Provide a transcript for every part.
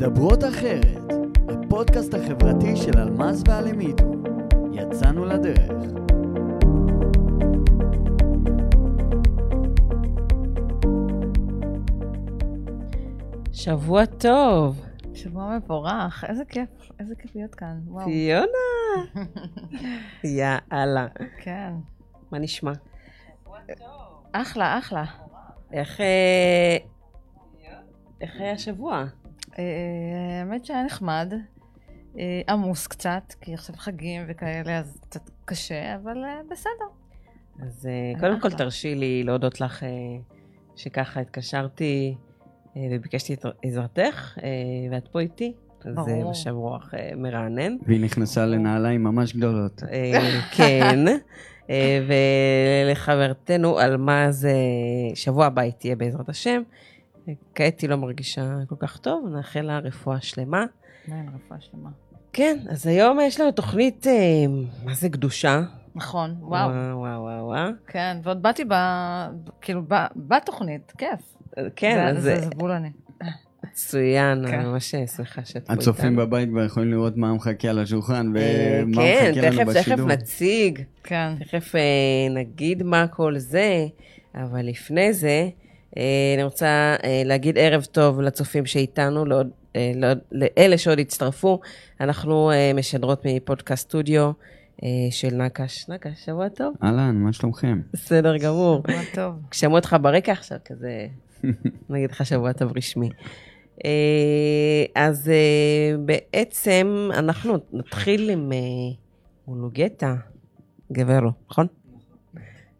מדברות אחרת, הפודקאסט החברתי של אלמז ואלמידו. יצאנו לדרך. שבוע טוב. שבוע מבורך, איזה כיף, איזה כיף להיות כאן, וואו. ציונה. יאללה. כן. מה נשמע? אחלה, אחלה. איך... אה, איך היה השבוע? אה, האמת שהיה נחמד, אה, עמוס קצת, כי עכשיו חגים וכאלה, אז קצת קשה, אבל אה, בסדר. אז קודם כל. תרשי לי להודות לך שככה התקשרתי וביקשתי את עזרתך, ואת פה איתי. אז זה. משב רוח מרענן. והיא נכנסה לנעליים ממש גדולות. כן. ולחברתנו אלמז, אה, שבוע הבא היא תהיה בעזרת השם. אה, כעת היא לא מרגישה כל כך טוב, נאחל לה רפואה שלמה. אין, רפואה שלמה. כן, אז היום יש לנו תוכנית, אה, מה זה קדושה? נכון, וואו. וואו, וואו, וואו, וואו. כן, ועוד באתי ב... כאילו, ב- בתוכנית, כיף. כן, זה- אז זה אה, זה בול אני. מצוין, כן. אני ממש שמחה שאת פה הצופים בבית כבר יכולים לראות מה מחכה על השולחן אה, ומה כן, מחכה לנו תכף, תכף בשידור. נציג, כן. תכף אה, נגיד מה כל זה, אבל לפני זה, אה, אני רוצה אה, להגיד ערב טוב לצופים שאיתנו, לעוד, אה, לעוד, לאלה שעוד הצטרפו. אנחנו אה, משדרות מפודקאסט סטודיו אה, של נקש. נקש, שבוע טוב. אהלן, מה שלומכם? בסדר גמור. שבוע טוב. כששמעו אותך ברקע עכשיו, כזה, נגיד לך שבוע טוב רשמי. אה, אז אה, בעצם אנחנו נתחיל עם אה, מולוגטה גברו, נכון?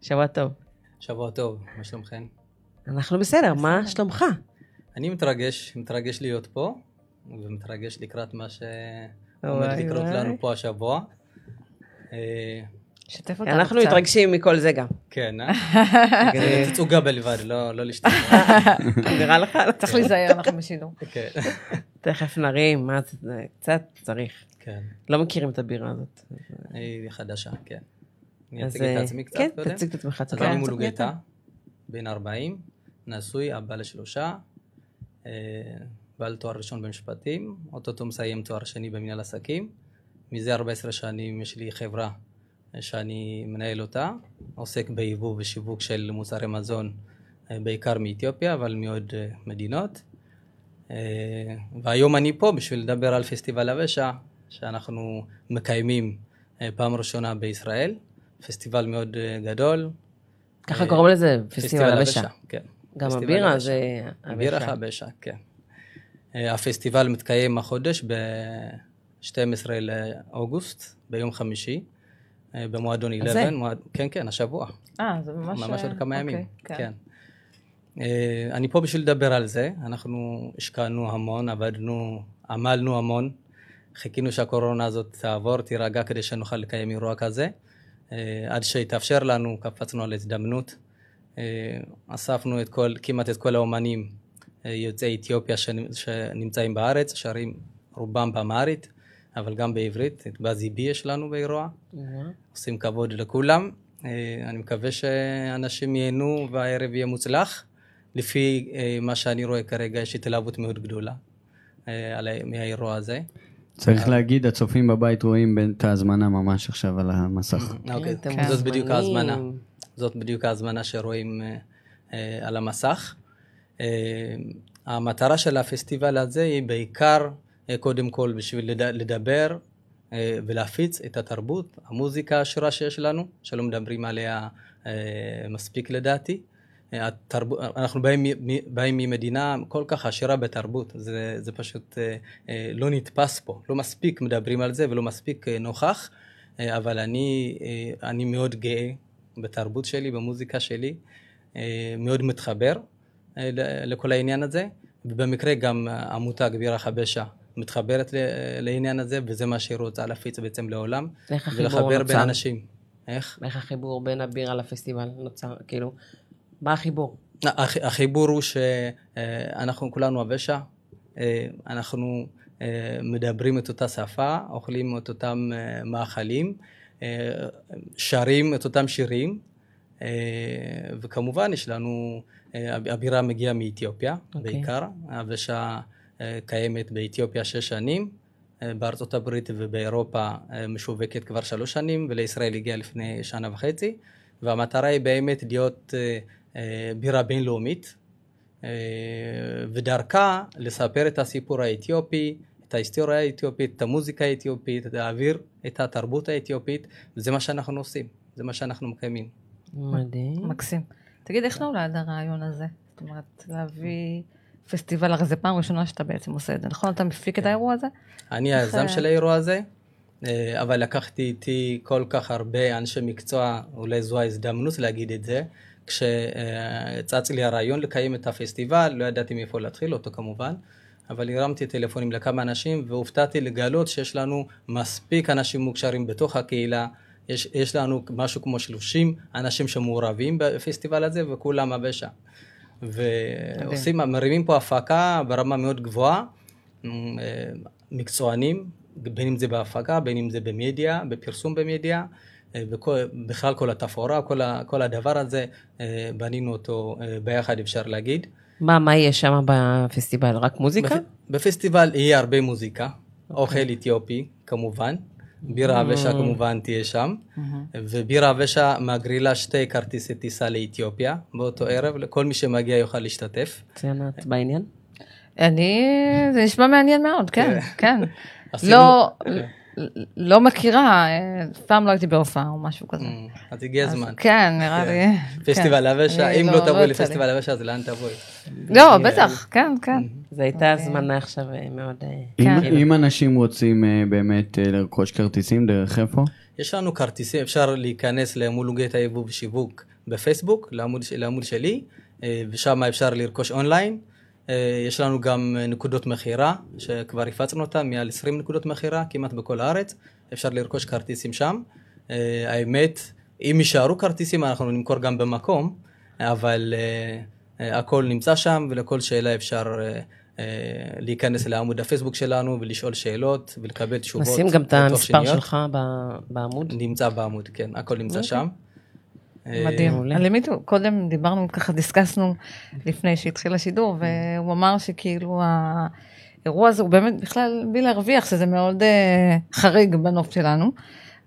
שבוע טוב. שבוע טוב, מה שלומכם? אנחנו בסדר, מה שלומך? אני מתרגש, מתרגש להיות פה, ומתרגש לקראת מה שעומד לקרות. לנו פה השבוע. אה, שתף אותנו אנחנו קצת. מתרגשים מכל זה גם. כן, אה? זה תצוגה בלבד, לא לא לשתות. נראה לך? צריך להיזהר, אנחנו בשידור. כן, תכף נרים, מה זה, קצת צריך. כן. לא מכירים את הבירה הזאת. היא חדשה, כן. אני אז, אציג את אה, עצמי קצת כן, קודם. תציג את עצמך. אז תציג אני מולוגטה. בן 40, נשוי, אבא לשלושה, אה, בעל תואר ראשון במשפטים, אוטוטו מסיים תואר שני במנהל עסקים. מזה 14 שנים יש לי חברה אה, שאני מנהל אותה, עוסק ביבוא ושיווק של מוצרי מזון, אה, בעיקר מאתיופיה, אבל מעוד מדינות. והיום אני פה בשביל לדבר על פסטיבל הוושע, שאנחנו מקיימים פעם ראשונה בישראל. פסטיבל מאוד גדול. ככה קוראים לזה, פסטיבל הוושע. כן. גם הבירה. זה הבירה. חבשה, כן. אה, הפסטיבל מתקיים החודש ב-12 לאוגוסט, ביום חמישי, אה, במועדון 11. הזה? מועד... כן, כן, השבוע. אה, זה ממש... ממש עוד כמה אוקיי, ימים. כן. כן. אה, אני פה בשביל לדבר על זה. אנחנו השקענו המון, עבדנו, עמלנו המון. חיכינו שהקורונה הזאת תעבור, תירגע, כדי שנוכל לקיים אירוע כזה. אה, עד שהתאפשר לנו, קפצנו על הזדמנות. אה, אספנו את כל, כמעט את כל האומנים אה, יוצאי אתיופיה שנ- שנמצאים בארץ, שרים רובם באמהרית, אבל גם בעברית. את בזי בי יש לנו באירוע. עושים כבוד לכולם. אה, אני מקווה שאנשים ייהנו והערב יהיה מוצלח. לפי מה שאני רואה כרגע, יש התלהבות מאוד גדולה מהאירוע הזה. צריך להגיד, הצופים בבית רואים את ההזמנה ממש עכשיו על המסך. אוקיי, אתם זאת בדיוק. ההזמנה. זאת בדיוק ההזמנה שרואים אה, אה, על המסך. אה, המטרה של הפסטיבל הזה היא בעיקר, אה, קודם כל, בשביל לד- לדבר אה, ולהפיץ את התרבות, המוזיקה העשירה שיש לנו, שלא מדברים עליה אה, מספיק לדעתי. אה, התרבות, אנחנו באים, באים ממדינה כל כך עשירה בתרבות, זה, זה פשוט אה, לא נתפס פה, לא מספיק מדברים על זה ולא מספיק נוכח, אבל אני, אני מאוד גאה בתרבות שלי, במוזיקה שלי, אה, מאוד מתחבר אה, לכל העניין הזה, ובמקרה גם עמותה גבירה חבשה מתחברת לעניין הזה, וזה מה שהיא רוצה להפיץ בעצם לעולם, ולחבר בין? אנשים. איך? איך החיבור בין הבירה לפסטיבל נוצר? כאילו, מה החיבור? הח- החיבור הוא שאנחנו כולנו הוושע, אה, אנחנו אה, מדברים את אותה שפה, אוכלים את אותם אה, מאכלים, אה, שרים את אותם שירים, אה, וכמובן יש לנו, אה, הבירה מגיעה מאתיופיה אוקיי. בעיקר, הוושע אה, קיימת באתיופיה שש שנים, אה, בארצות הברית ובאירופה אה, משווקת כבר שלוש שנים, ולישראל הגיעה לפני שנה וחצי, והמטרה היא באמת להיות אה, אה, בירה בינלאומית, אה, ודרכה לספר את הסיפור האתיופי, את ההיסטוריה האתיופית, את המוזיקה האתיופית, להעביר את התרבות האתיופית, וזה מה שאנחנו עושים, זה מה שאנחנו מקיימים. מדהים. מקסים. תגיד, איך נולד הרעיון הזה? זאת אומרת, להביא פסטיבל, הרי זו פעם ראשונה שאתה בעצם עושה את זה, נכון? אתה מפיק את האירוע הזה? אני היזם אה, של האירוע הזה, אה, אבל לקחתי איתי כל כך הרבה אנשי מקצוע, אולי זו ההזדמנות להגיד את זה. כשצץ לי הרעיון לקיים את הפסטיבל, לא ידעתי מאיפה להתחיל אותו כמובן, אבל הרמתי טלפונים לכמה אנשים והופתעתי לגלות שיש לנו מספיק אנשים מוכשרים בתוך הקהילה. יש, יש לנו משהו כמו 30 אנשים שמעורבים בפסטיבל הזה וכולם הבשע. ועושים, מרימים פה הפקה ברמה מאוד גבוהה, אה, מקצוענים, בין אם זה בהפקה, בין אם זה במדיה, בפרסום במדיה, אה, בכלל כל התפאורה, כל, ה, כל הדבר הזה, אה, בנינו אותו ביחד אפשר להגיד. מה, מה יהיה שם בפסטיבל? רק מוזיקה? בפ... בפסטיבל יהיה הרבה מוזיקה, אוקיי. אוכל אתיופי כמובן, בירה הבשה כמובן תהיה שם, ובירה הבשה מגרילה שתי כרטיסי טיסה לאתיופיה באותו ערב, לכל מי שמגיע יוכל להשתתף. ציינת בעניין? אני, זה נשמע מעניין מאוד, כן, כן. עשינו- לא, כן. לא מכירה, אה, פעם לא הייתי בהופעה או משהו כזה. Mm, אז הגיע הזמן. כן, נראה לי. פסטיבל כן. הבשה, אני אם לא- לא לא תבואי לי. לפסטיבל הבשה, אז לאן תבואי? לא, בטח, כן, כן. זו הייתה הזמנה עכשיו אה, מאוד... אה, אם- כן. אם אנשים רוצים אה, באמת אה, לרכוש כרטיסים, דרך איפה? יש לנו כרטיסים, אפשר להיכנס למולוגת היבוא ושיווק בפייסבוק, לעמוד, לעמוד שלי, אה, ושם אפשר לרכוש אונליין. אה, יש לנו גם אה, נקודות מכירה, שכבר הפצנו אותן, מעל 20 נקודות מכירה, כמעט בכל הארץ. אפשר לרכוש כרטיסים שם. אה, האמת, אם יישארו כרטיסים, אנחנו נמכור גם במקום, אבל הכל נמצא שם, ולכל שאלה אפשר להיכנס לעמוד הפייסבוק שלנו ולשאול שאלות ולקבל תשובות. נשים גם את המספר שניות. שלך בעמוד. נמצא בעמוד, כן, הכל נמצא שם. אה, מדהים. על למי קודם דיברנו, ככה דיסקסנו לפני שהתחיל השידור, והוא אמר שכאילו האירוע הזה הוא באמת בכלל בלי להרוויח, שזה מאוד אה, חריג בנוף שלנו.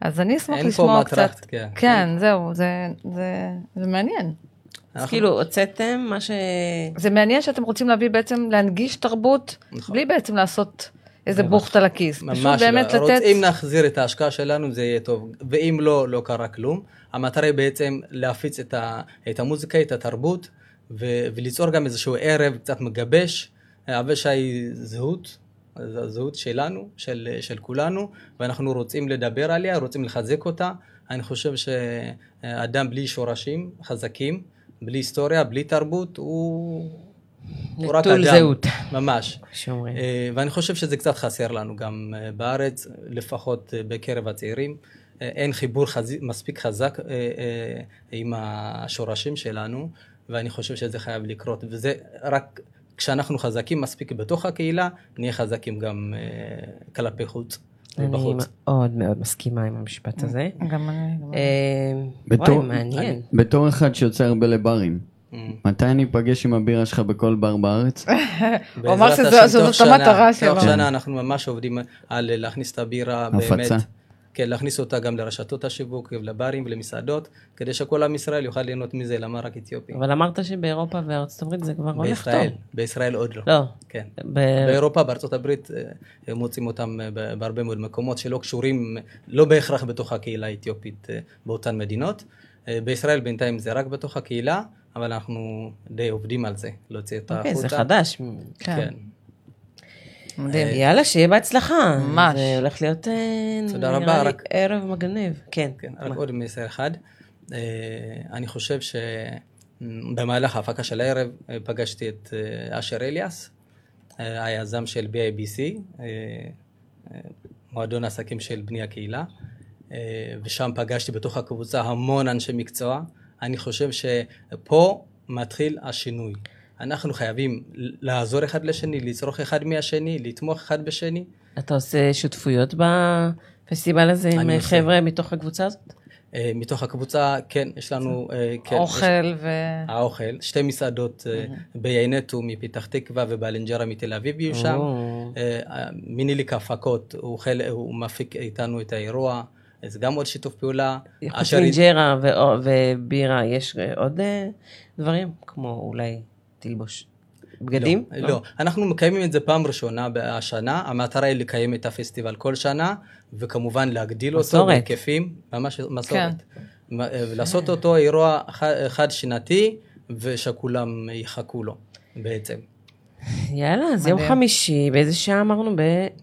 אז אני אשמח אין פה לשמוע קצת. כן. כן, זהו, זה- זה זה מעניין. אז כאילו, הוצאתם מה ש... זה מעניין שאתם רוצים להביא בעצם, להנגיש תרבות, נכון. בלי בעצם לעשות איזה בוכטה לכיס. פשוט ממש באמת לא. לתת... רוצים להחזיר את ההשקעה שלנו, זה יהיה טוב. ואם לא, לא קרה כלום. המטרה היא בעצם להפיץ את, ה, את המוזיקה, את התרבות, ו, וליצור גם איזשהו ערב קצת מגבש. הבשה היא זהות, הזהות שלנו, של, של כולנו, ואנחנו רוצים לדבר עליה, רוצים לחזק אותה. אני חושב שאדם בלי שורשים חזקים, בלי היסטוריה, בלי תרבות, הוא... נטול אדם. זהות. ממש. שאומרים. אה, ואני חושב שזה קצת חסר לנו גם אה, בארץ, לפחות אה, בקרב הצעירים. אין חיבור חזי, מספיק חזק אה, אה, עם השורשים שלנו, ואני חושב שזה חייב לקרות. וזה רק כשאנחנו חזקים מספיק בתוך הקהילה, נהיה חזקים גם אה, כלפי חוץ אני ובחוץ. מאוד מאוד מסכימה עם המשפט הזה. גם אני... גם אני. אה, בתור- וואי, מעניין. בתור אחד שיוצא הרבה לברים. מתי אני אפגש עם הבירה שלך בכל בר בארץ? הוא אמר שזאת המטרה שנה- תוך שלו. שנה אנחנו ממש עובדים על להכניס את הבירה הפצה. באמת. כן, להכניס אותה גם לרשתות השיווק ולברים ולמסעדות, כדי שכל עם ישראל יוכל ליהנות מזה, למה רק אתיופי. אבל אמרת שבאירופה וארצות הברית זה כבר הולך טוב. בישראל, בישראל עוד לא. לא. כן. ב- באירופה, בארצות הברית, אה, הם מוצאים אותם אה, בהרבה מאוד מקומות שלא קשורים, לא בהכרח בתוך הקהילה האתיופית אה, באותן מדינות. בישראל בינתיים זה רק בתוך הקהילה, אבל אנחנו די עובדים על זה, להוציא אותה אוקיי, החוצה. זה חדש. כן. כן. מדהים. יאללה, שיהיה בהצלחה. ממש. זה הולך להיות, אה, תודה רבה, רק- ערב מגניב. כן. כן, רק עוד מסר אחד. אה, אני חושב שבמהלך ההפקה של הערב אה, פגשתי את אה, אשר אליאס, אה, היזם של BIBC, אה, אה, מועדון העסקים של בני הקהילה, אה, ושם פגשתי בתוך הקבוצה המון אנשי מקצוע. אני חושב שפה מתחיל השינוי. אנחנו חייבים לעזור אחד לשני, לצרוך אחד מהשני, לתמוך אחד בשני. אתה עושה שותפויות בפסטיבל הזה עם עושה. חבר'ה מתוך הקבוצה הזאת? אה, מתוך הקבוצה, כן, יש לנו... אה, כן, יש- אוכל ו... האוכל, שתי מסעדות אה, ביינטו מפתח תקווה ובאלנג'רה מתל אביב יהיו שם. מיניליק הפקות, הוא, חל... הוא מפיק איתנו את האירוע, זה גם עוד שיתוף פעולה. חוץ ואו- ובירה, יש אה, עוד אה, דברים? כמו אולי תלבוש בגדים? לא, לא, אנחנו מקיימים את זה פעם ראשונה השנה, המטרה היא לקיים את הפסטיבל כל שנה, וכמובן להגדיל אותו מסורת. בהיקפים, ממש מסורת. מ- אה, ולעשות אותו אירוע ח- חד שנתי, ושכולם יחכו לו בעצם. יאללה, אז יום. חמישי, באיזה שעה אמרנו?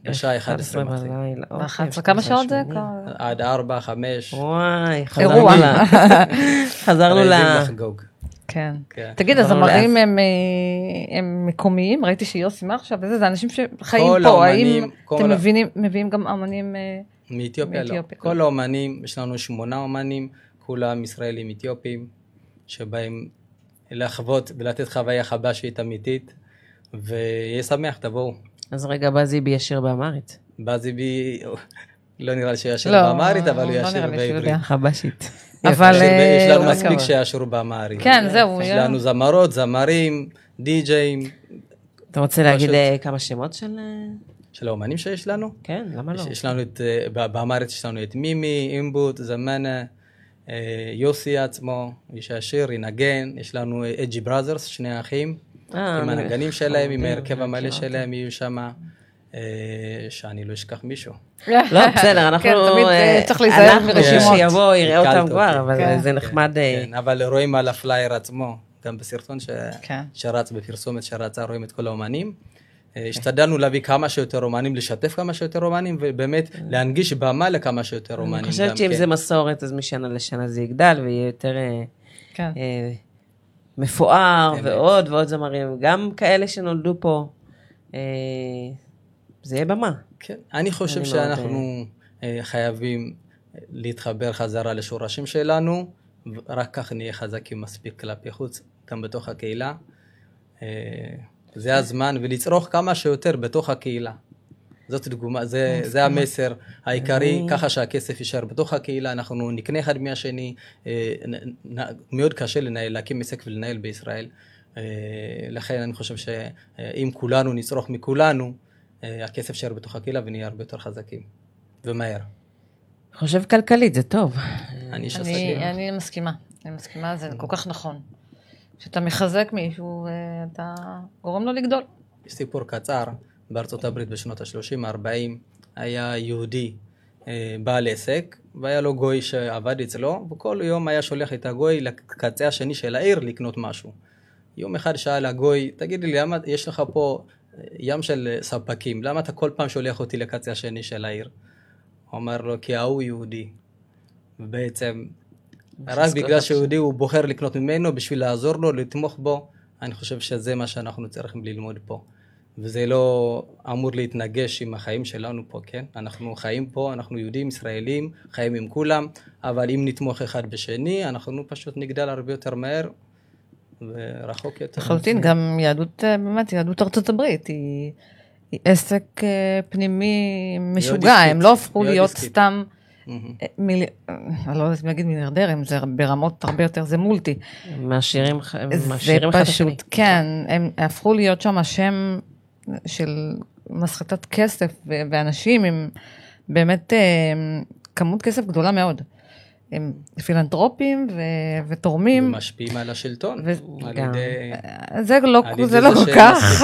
בשעה 11 מתחיל. בלילה. אוקיי, ב-11, כמה שעות זה? עד ארבע, חמש, וואי, חזרנו אירוע. ל... חזרנו ל... רעבים לחגוג. כן. כן. תגיד, הזמרים אז- הם, אה, הם מקומיים? ראיתי שיוסי מה עכשיו זה אנשים שחיים פה, האם אתם מביאים גם אמנים? אה, מאתיופיה לא. כל האומנים, יש לנו שמונה אומנים, כולם ישראלים אתיופים, שבאים לחוות ולתת חוויה חבשית אמיתית, ויהיה שמח, תבואו. אז רגע, בזיבי ישיר באמרית. בזיבי, לא נראה לי שישיר לא, באמרית, אבל הוא לא ישיר נראה לי שהוא בעברית. יודע. חבשית. אבל... יש- אה, יש לנו לא מספיק. שישירו באמרית. כן, זהו. יש לנו זמרות, זמרים, די-ג'אים, אתה רוצה להגיד אה, כמה שמות של... אה, של האומנים שיש לנו. כן, למה לא? יש- לנו את, באמרית יש לנו את מימי, אימבוט, זמנה, יוסי עצמו, איש השיר, ינגן, יש לנו אג'י בראזרס, שני האחים, אה, עם אני- הנגנים שלהם, עם חמודים, ההרכב המלא מכירה שלהם יהיו שם, שאני לא אשכח מישהו. לא, בסדר, אנחנו... כן, תמיד אה, אה, צריך להיזהר אנחנו מרשימות. שיבוא, יראה אותם הקלת כבר. אבל כן. זה נחמד. אה, כן, אבל רואים על הפלייר עצמו, גם בסרטון. כן. שרץ בפרסומת שרצה, רואים את כל האומנים. אה, השתדלנו להביא כמה שיותר אומנים, לשתף כמה שיותר אומנים, ובאמת להנגיש במה לכמה שיותר אומנים. אני חושבת שאם כן. זה מסורת, אז משנה לשנה זה יגדל ויהיה יותר אה, כן. אה, מפואר. ועוד ועוד זמרים, גם כאלה שנולדו פה. אה, זה יהיה במה. כן, אני חושב אני שאנחנו אה, חייבים להתחבר חזרה לשורשים שלנו, ורק כך נהיה חזקים מספיק כלפי חוץ, גם בתוך הקהילה. אה, זה הזמן, ולצרוך כמה שיותר בתוך הקהילה. זאת דוגמה, זה, זה המסר העיקרי, ככה שהכסף יישאר בתוך הקהילה, אנחנו נקנה אחד מהשני, אה, מאוד קשה לנהל, להקים עסק ולנהל בישראל. אה, לכן אני חושב שאם כולנו נצרוך מכולנו, אה, הכסף יישאר בתוך הקהילה ונהיה הרבה יותר חזקים, ומהר. חושב כלכלית, זה טוב. אני איש אני, עסקים. אני מסכימה, אני מסכימה, זה כל כך נכון. כשאתה מחזק מישהו, אתה גורם לו לגדול. סיפור קצר, בארצות הברית בשנות ה-30, ה-40, היה יהודי אה, בעל עסק, והיה לו גוי שעבד אצלו, וכל יום היה שולח את הגוי לקצה השני של העיר לקנות משהו. יום אחד שאל הגוי, תגיד לי, למה יש לך פה אה, ים של אה, ספקים, למה אתה כל פעם שולח אותי לקצה השני של העיר? הוא אמר לו, כי ההוא יהודי. ובעצם, רק בגלל. שיהודי הוא בוחר לקנות ממנו בשביל לעזור לו, לתמוך בו, אני חושב שזה מה שאנחנו צריכים ללמוד פה. וזה לא אמור להתנגש עם החיים שלנו פה, כן? אנחנו חיים פה, אנחנו יהודים, ישראלים, חיים עם כולם, אבל אם נתמוך אחד בשני, אנחנו פשוט נגדל הרבה יותר מהר ורחוק יותר. לחלוטין, גם יהדות, אה, באמת, יהדות ארצות הברית היא, היא עסק אה, פנימי משוגע, הם לא הפכו להיות עסקית. סתם, מהמם. אה, מיל... אני לא יודעת אם להגיד מיליארדרים, זה ברמות הרבה יותר, זה מולטי. מעשירים זה אחד את השני. פשוט, כן, הם הפכו להיות שם השם של מסחטת כסף, ואנשים עם באמת אה, כמות כסף גדולה מאוד. הם פילנטרופים ו- ותורמים, ומשפיעים על השלטון, ו- על גם. ידי... זה לא, על זה לא כל כך.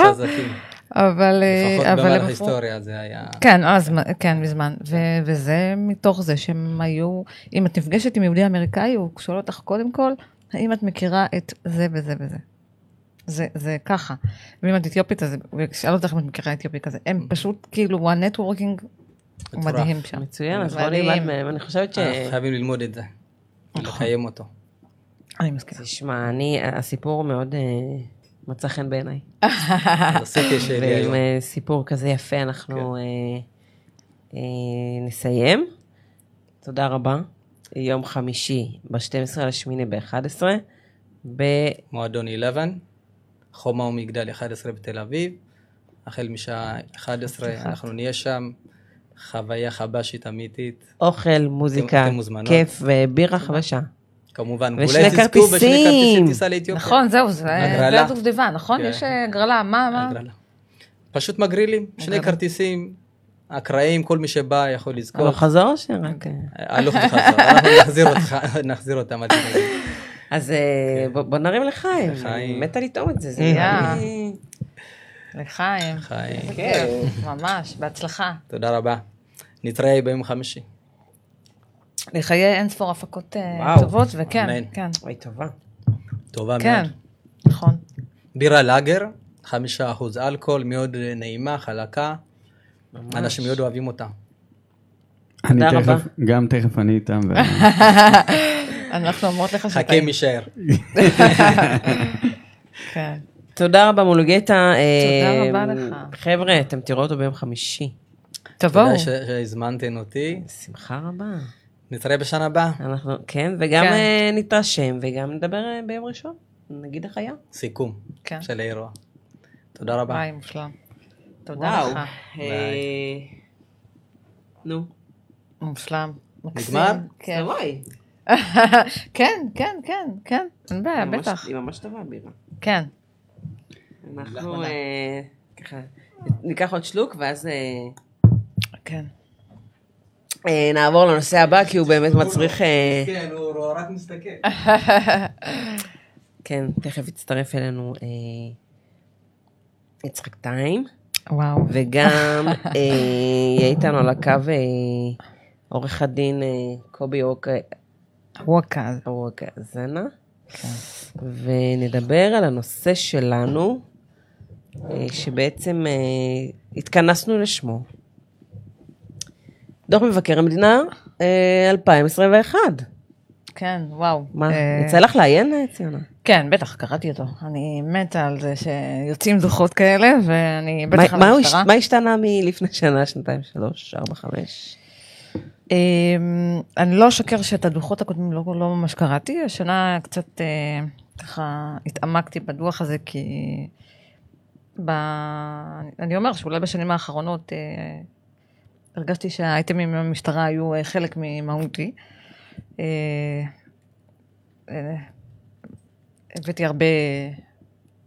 אבל, אה, לפחות אבל במהלך ההיסטוריה זה היה... כן, אז, כן, מזמן. ו- וזה מתוך זה שהם היו, אם את נפגשת עם יהודי אמריקאי, הוא שואל אותך קודם כל, האם את מכירה את זה וזה וזה. זה, זה ככה. ואם את אתיופית, אז ישאל אותך אם את מכירה אתיופי כזה. הם פשוט, כאילו, ה networking הוא. מדהים שם. מצוין, אז בוא. נלמד מהם. אני חושבת ש... חייבים ללמוד את זה, נכון. לקיים אותו. אני מסכימה. תשמע, אני, הסיפור מאוד אה, מצא חן בעיניי. ועם. אה, סיפור כזה יפה אנחנו אה, אה, נסיים. תודה רבה. יום חמישי, ב-12 לשמיני ב-11, ב... מועדון 11, חומה ומגדל 11 בתל אביב. החל משעה 11 אנחנו נהיה שם. חוויה חבשית אמיתית. אוכל, מוזיקה. כיף ובירה חבשה. כמובן, ושני ואולי תזכו בשני כרטיסים. כרטיסים טיסה לאתיופיה. נכון, זהו, זה הדובדבן, נכון? כן. יש אה, הגרלה, מה, מה? הגרלה. פשוט מגרילים, שני. כרטיסים, אקראיים, כל מי שבא יכול לזכות. הלוך חזור או שרק... הלוך וחזור, אנחנו נחזיר אותך, נחזיר אותם. אז אה, בוא בוא נרים לחיים, לחיים. מתה לטעום את זה. זה. נראה לי- לחיים. חיים. כן. ממש, בהצלחה. תודה רבה. נתראה ביום חמישי. לחיי אין ספור הפקות אה. טובות, וכן, אמן. כן, אוי, טובה. טובה כן, מאוד. נכון. בירה לאגר, חמישה אחוז אלכוהול, מאוד נעימה, חלקה. אנשים מאוד אוהבים אותה. אני תודה תכף, רבה. גם תכף אני איתם. אנחנו אומרות לך חכה שטעים. משער. כן. תודה רבה מולוגטה. אה, תודה רבה לך. חבר'ה, אתם תראו אותו ביום חמישי. תבואו. תודה ש- שהזמנתם אותי. שמחה רבה. נתראה בשנה הבאה. אנחנו, כן, וגם כן. אה, נתרשם, וגם נדבר אה, ביום ראשון. נגיד איך היה. סיכום כן. של האירוע. תודה רבה. וואי, מושלם. תודה וואו. לך. אה, נו. מושלם. נגמר? כן. כן, כן, כן, כן. אין בעיה, בטח. היא ממש טובה, בירה. כן. אנחנו אה, ככה, ניקח עוד שלוק, ואז אה, כן. אה, נעבור לנושא הבא, כי הוא באמת מצריך... אה, כן, הוא רק מסתכל. כן, תכף יצטרף אלינו אה, יצחק טיים, וואו. וגם אה, יהיה איתנו על הקו אה, עורך הדין אה, קובי אוק- ווקה. אורגזנה, ונדבר על הנושא שלנו, אה, שבעצם אה, התכנסנו לשמו. דוח מבקר המדינה אה, 2021. כן, וואו. מה, אה, יצא לך לעיין, אה, ציונה? כן, בטח, קראתי אותו. אני מתה על זה שיוצאים דוחות כאלה, ואני בטח על המשטרה. מה השתנה מלפני שנה, שנתיים, שלוש, ארבע, חמש? אמ, אני לא אשקר שאת הדוחות הקודמים לא, לא ממש קראתי, השנה קצת אה, ככה התעמקתי בדוח הזה, כי ב... אני אומר שאולי בשנים האחרונות אה, הרגשתי שהאייטמים עם המשטרה היו אה, חלק ממהותי. אה, אה, הבאתי הרבה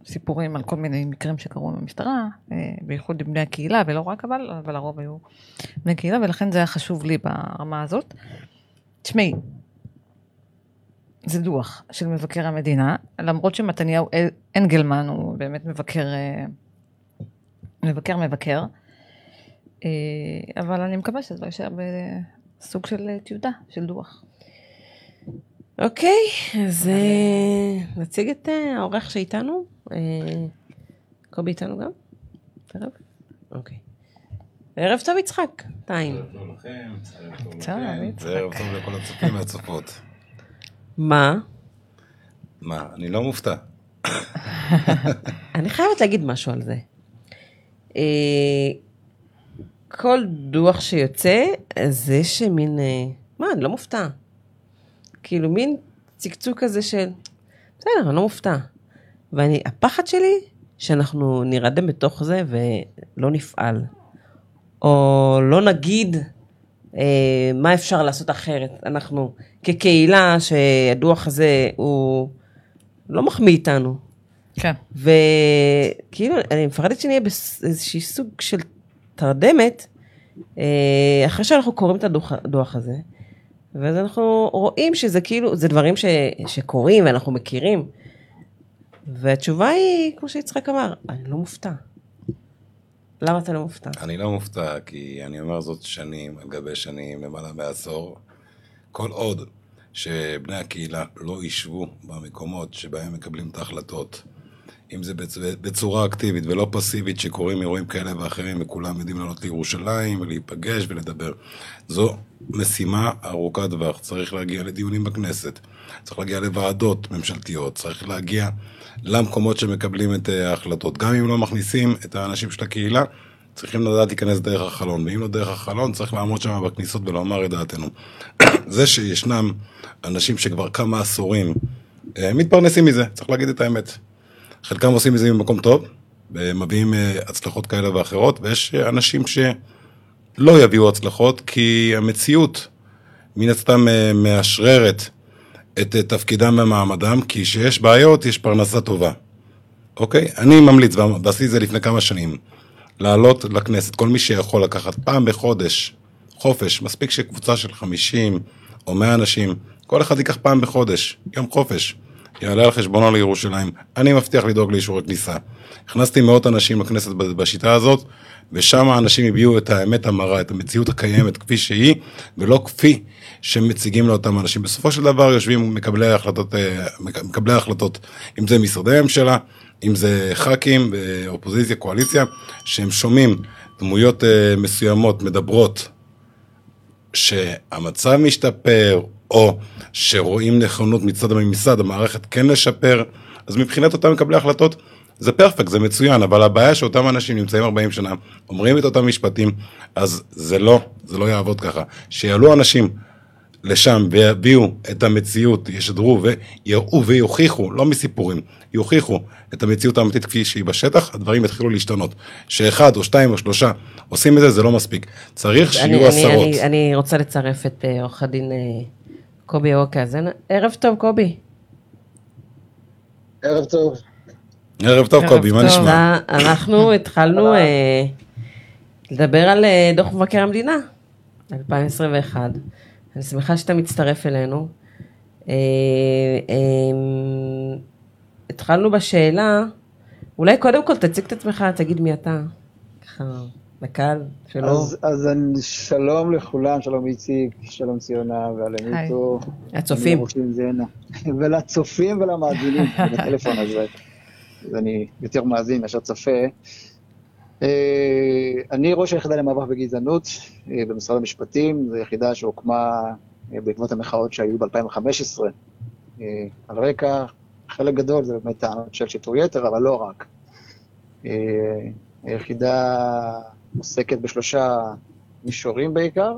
סיפורים על כל מיני מקרים שקרו עם המשטרה, אה, בייחוד עם בני הקהילה, ולא רק אבל, אבל הרוב היו בני קהילה, ולכן זה היה חשוב לי ברמה הזאת. תשמעי, זה דוח של מבקר המדינה, למרות שמתניהו אנגלמן הוא באמת מבקר, אה, מבקר מבקר, אה, אבל אני מקווה שזה לא יישאר בסוג של טיוטה, של דוח. אוקיי, אז אה, נציג את אה, האורח שאיתנו. אה, קובי איתנו גם? ערב? אוקיי. ערב טוב יצחק, טיים. ערב טוב לכם, ערב טוב לכל הצופים והצופות. מה? מה, אני לא מופתע. אני חייבת להגיד משהו על זה. אה, כל דוח שיוצא, אז יש מין, אה, מה, אני לא מופתע. כאילו, מין צקצוק כזה של, בסדר, אני לא מופתע. ואני, הפחד שלי, שאנחנו נירדם בתוך זה ולא נפעל. או לא נגיד אה, מה אפשר לעשות אחרת. אנחנו, כקהילה, שהדוח הזה הוא לא מחמיא איתנו. כן. וכאילו, אני מפחדת שנהיה באיזשהי סוג של תרדמת, אה, אחרי שאנחנו קוראים את הדוח, הדוח הזה, ואז אנחנו רואים שזה כאילו, זה דברים ש, שקורים ואנחנו מכירים. והתשובה היא, כמו שיצחק אמר, אני לא מופתע. למה אתה לא מופתע? אני לא מופתע, כי אני אומר זאת שנים על גבי שנים, למעלה מעשור. כל עוד שבני הקהילה לא ישבו במקומות שבהם מקבלים את ההחלטות, אם זה בצ... בצורה אקטיבית ולא פסיבית שקורים אירועים כאלה ואחרים וכולם יודעים לעלות לירושלים ולהיפגש ולדבר. זו משימה ארוכת טווח, צריך להגיע לדיונים בכנסת, צריך להגיע לוועדות ממשלתיות, צריך להגיע למקומות שמקבלים את אה, ההחלטות. גם אם לא מכניסים את האנשים של הקהילה, צריכים לדעת להיכנס דרך החלון, ואם לא דרך החלון, צריך לעמוד שם בכניסות ולומר את דעתנו. זה שישנם אנשים שכבר כמה עשורים אה, מתפרנסים מזה, צריך להגיד את האמת. חלקם עושים מזה ממקום טוב, ומביאים אה, הצלחות כאלה ואחרות, ויש אנשים לא יביאו הצלחות, כי המציאות מן הסתם אה, מאשררת את אה, תפקידם ומעמדם, כי כשיש בעיות יש פרנסה טובה. אוקיי? אני ממליץ, ועשיתי את זה לפני כמה שנים, לעלות לכנסת, כל מי שיכול לקחת פעם בחודש חופש, מספיק שקבוצה של 50 או 100 אנשים, כל אחד ייקח פעם בחודש, יום חופש, יעלה על חשבונו לירושלים. אני מבטיח לדאוג לאישורי כניסה. הכנסתי מאות אנשים לכנסת בשיטה הזאת, ושם האנשים הביעו את האמת המרה, את המציאות הקיימת כפי שהיא, ולא כפי שמציגים לאותם אנשים. בסופו של דבר יושבים מקבלי ההחלטות, אה, מקבלי ההחלטות, אם זה משרדי ממשלה, אם זה ח"כים, אה, אופוזיציה, קואליציה, שהם שומעים דמויות אה, מסוימות מדברות שהמצב משתפר, או שרואים נכונות מצד הממסד, המערכת כן לשפר, אז מבחינת אותם מקבלי החלטות, זה פרפקט, זה מצוין, אבל הבעיה שאותם אנשים נמצאים 40 שנה, אומרים את אותם משפטים, אז זה לא, זה לא יעבוד ככה. שיעלו אנשים לשם ויביאו את המציאות, ישדרו ויראו ויוכיחו, לא מסיפורים, יוכיחו את המציאות האמיתית כפי שהיא בשטח, הדברים יתחילו להשתנות. שאחד או שתיים או שלושה עושים את זה, זה לא מספיק. צריך שיהיו אני, עשרות. אני, אני, אני רוצה לצרף את אה, עורך הדין אה, קובי אוקזן. ערב טוב, קובי. ערב טוב. ערב טוב, קובי, מה. נשמע? אנחנו התחלנו אה, לדבר על אה, דוח מבקר המדינה, 2021. אני שמחה שאתה מצטרף אלינו. אה, אה, התחלנו בשאלה, אולי קודם כל תציג את עצמך, תגיד מי אתה. ככה, לקהל שלא... אז, אז אני, שלום לכולם, שלום איציק, שלום ציונה והלמיטו. הצופים. ולצופים ולמאזינים, בטלפון הזה. אז אני יותר מאזין מאשר צופה. אה, אני ראש היחידה למאבק בגזענות אה, במשרד המשפטים, זו יחידה שהוקמה אה, בעקבות המחאות שהיו ב-2015. על רקע, חלק גדול זה באמת טענות של שיטור יתר, אבל לא רק. היחידה עוסקת בשלושה מישורים בעיקר,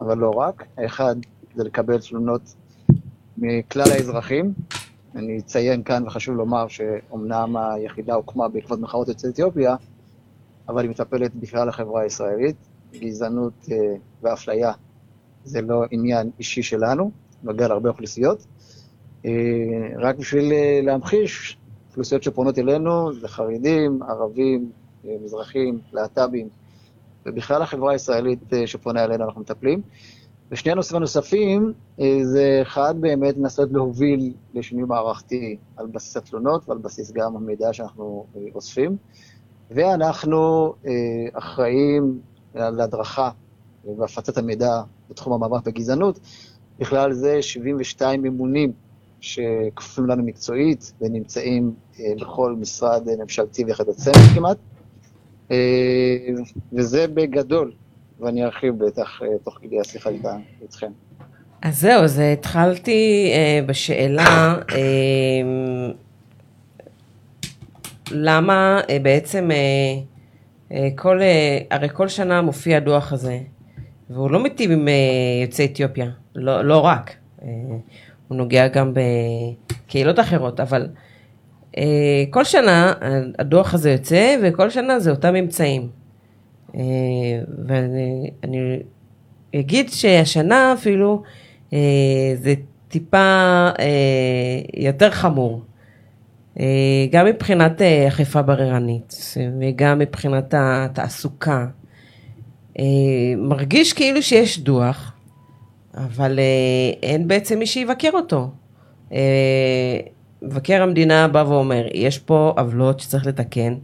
אבל לא רק. האחד זה לקבל תלונות מכלל האזרחים. אני אציין כאן, וחשוב לומר, שאומנם היחידה הוקמה בעקבות מחאות יוצאי אתיופיה, אבל היא מטפלת בכלל החברה הישראלית. גזענות אה, ואפליה זה לא עניין אישי שלנו, נוגע להרבה אוכלוסיות. אה, רק בשביל אה, להמחיש, אוכלוסיות שפונות אלינו זה חרדים, ערבים, מזרחים, להט"בים, ובכלל החברה הישראלית אה, שפונה אלינו אנחנו מטפלים. ושני הנושאים הנוספים, אה, זה אחד באמת לנסות להוביל לשינוי מערכתי על בסיס התלונות ועל בסיס גם המידע שאנחנו אה, אוספים. ואנחנו אחראים על הדרכה והפצת המידע בתחום המאבק בגזענות, בכלל זה 72 ממונים שכפופים לנו מקצועית ונמצאים בכל משרד ממשלתי ויחידת סמך כמעט, וזה בגדול, ואני ארחיב בטח אה, תוך כדי השיחה איתכם. אז זהו, אז התחלתי אה, בשאלה, אה, למה אה, בעצם אה, אה, כל, אה, הרי כל שנה מופיע הדוח הזה, והוא לא מיטיב עם אה, יוצאי אתיופיה, לא, לא רק, אה, הוא נוגע גם בקהילות אחרות, אבל אה, כל שנה הדוח הזה יוצא, וכל שנה זה אותם ממצאים. אה, ואני אני אגיד שהשנה אפילו אה, זה טיפה אה, יותר חמור. אה, גם מבחינת אה, אכיפה בררנית וגם מבחינת התעסוקה. אה, מרגיש כאילו שיש דוח, אבל אה, אין בעצם מי שיבקר אותו. מבקר המדינה בא ואומר, יש פה עוולות שצריך לתקן.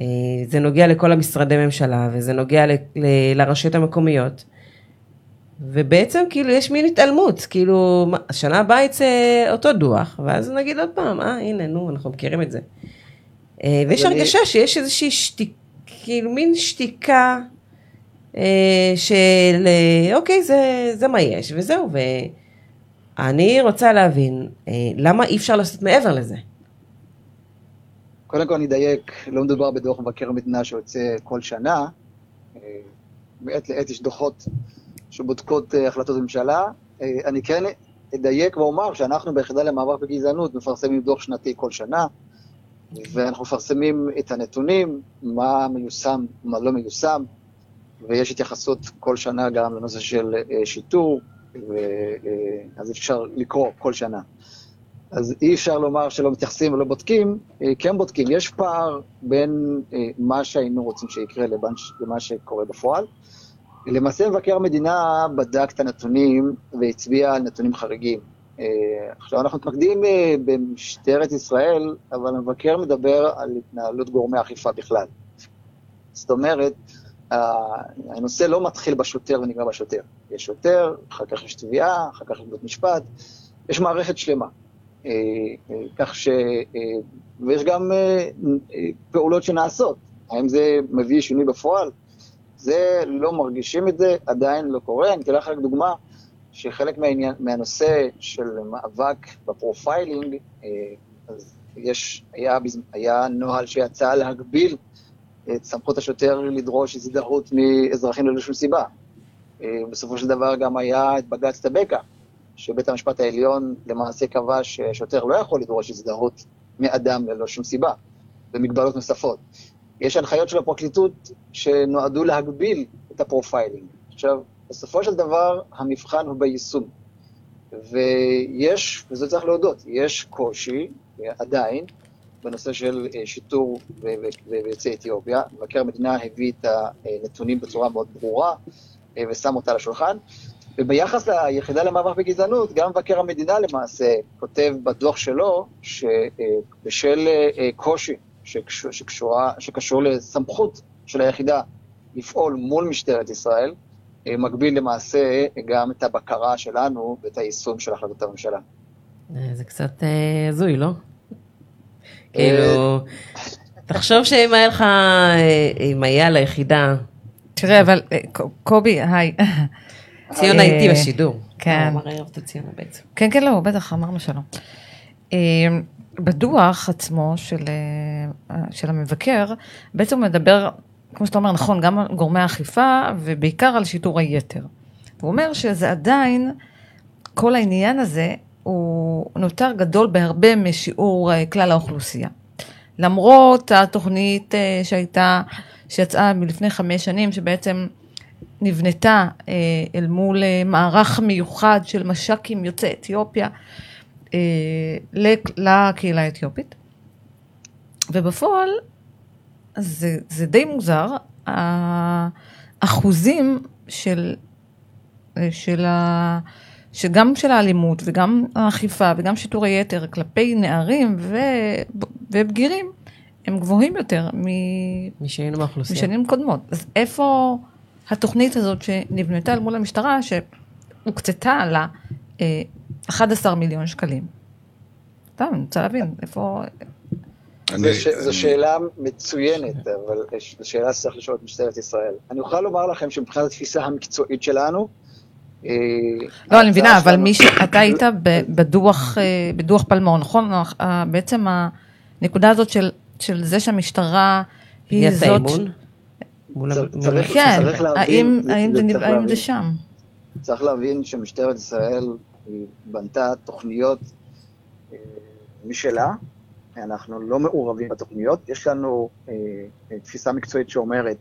אה, זה נוגע לכל המשרדי ממשלה וזה נוגע ל- ל- לרשויות המקומיות. ובעצם כאילו יש מין התעלמות, כאילו מה, השנה הבאה יצא אותו דוח, ואז נגיד עוד פעם, אה הנה נו אנחנו מכירים את זה. אה, ויש אני- הרגשה שיש איזושהי שתיקה, כאילו מין שתיקה אה, של אוקיי זה, זה מה יש וזהו, ואני רוצה להבין אה, למה אי אפשר לעשות מעבר לזה. קודם כל אני אדייק, לא מדובר בדוח מבקר המדינה שיוצא כל שנה. אה, מעת לעת יש דוחות שבודקות אה, החלטות ממשלה. אני כן אדייק ואומר שאנחנו ביחידה למאבק בגזענות מפרסמים דוח שנתי כל שנה, ואנחנו מפרסמים את הנתונים, מה מיושם, מה לא מיושם, ויש התייחסות כל שנה גם לנושא של שיטור, אז אפשר לקרוא כל שנה. אז אי אפשר לומר שלא מתייחסים ולא בודקים, אה, כן בודקים. יש פער בין אה, מה שהיינו רוצים שיקרה לבין, למה שקורה בפועל. למעשה מבקר המדינה בדק את הנתונים והצביע על נתונים חריגים. אה, עכשיו אנחנו מתמקדים אה, במשטרת ישראל, אבל המבקר מדבר על התנהלות גורמי אכיפה בכלל. זאת אומרת, הנושא לא מתחיל בשוטר ונגמר בשוטר. יש שוטר, אחר כך יש תביעה, אחר כך יש בית משפט, יש מערכת שלמה. אה, אה, כך ש... אה, ויש גם פעולות שנעשות. האם זה מביא שינוי בפועל? זה, לא מרגישים את זה, עדיין לא קורה. אני אתן לך רק דוגמה, שחלק מהעניין, מהנושא של מאבק ב profiling, אז יש, היה, היה נוהל שיצא להגביל את סמכות השוטר לדרוש הזדהות מאזרחים ללא שום סיבה. אה, בסופו של דבר גם היה את בג"ץ טבקה, שבית המשפט העליון למעשה קבע ששוטר לא יכול לדרוש הזדהות מאדם ללא שום סיבה, ומגבלות נוספות. יש הנחיות של הפרקליטות שנועדו להגביל את ה profiling. עכשיו, בסופו של דבר המבחן הוא ביישום. ויש, וזה צריך להודות, יש קושי עדיין בנושא של אה, שיטור ויוצאי אתיופיה. מבקר המדינה הביא את הנתונים בצורה מאוד ברורה אה, ושם אותה על השולחן. וביחס ליחידה למאבק בגזענות, גם מבקר המדינה למעשה כותב בדוח שלו שבשל אה, קושי שקשור, שקשורה, שקשור לסמכות של היחידה לפעול מול משטרת ישראל, מגביל למעשה גם את הבקרה שלנו ואת היישום של החלטות הממשלה. זה קצת הזוי, לא? כאילו, תחשוב שאם היה לך, אה, אם היה ליחידה, תראה, אבל אה, קובי, היי. ציונה אה, איתי בשידור. כן. כן, כן, לא, בטח, אמרנו שלום. אה, בדוח עצמו של, אה, של המבקר, בעצם הוא מדבר, כמו שאתה אומר, נכון, גם על גורמי האכיפה ובעיקר על שיטור היתר. הוא אומר שזה עדיין, כל העניין הזה הוא נותר גדול בהרבה משיעור אה, כלל האוכלוסייה. למרות התוכנית אה, שהייתה, שיצאה מלפני חמש שנים, שבעצם נבנתה אה, אל מול מערך מיוחד של מש"קים יוצאי אתיופיה לק- לקהילה האתיופית. ובפועל זה, זה די מוזר, האחוזים של, של ה... שגם של האלימות וגם האכיפה וגם שיטור היתר כלפי נערים ו... ובגירים הם גבוהים יותר מ... מי שהיינו מהאוכלוסייה. משנים קודמות. אז איפה התוכנית הזאת שנבנתה מול המשטרה, שהוקצתה לה אה, 11 מיליון שקלים? סתם, אני רוצה להבין, איפה... זו ש- אני- זו שאלה מצוינת, אבל זו שאלה שצריך לשאול את משטרת ישראל. אני אוכל לומר לכם שמבחינת התפיסה המקצועית שלנו, אה, לא, אני מבינה, אבל מי שאתה היית בדוח, אה, בדוח פלמור, נכון? אה, בעצם הנקודה הזאת של, של זה שהמשטרה היא זאת... כן, האם, זה- שם? צריך להבין שמשטרת ישראל בנתה תוכניות אה, משלה, אנחנו לא מעורבים בתוכניות, יש לנו אה, אה, תפיסה מקצועית שאומרת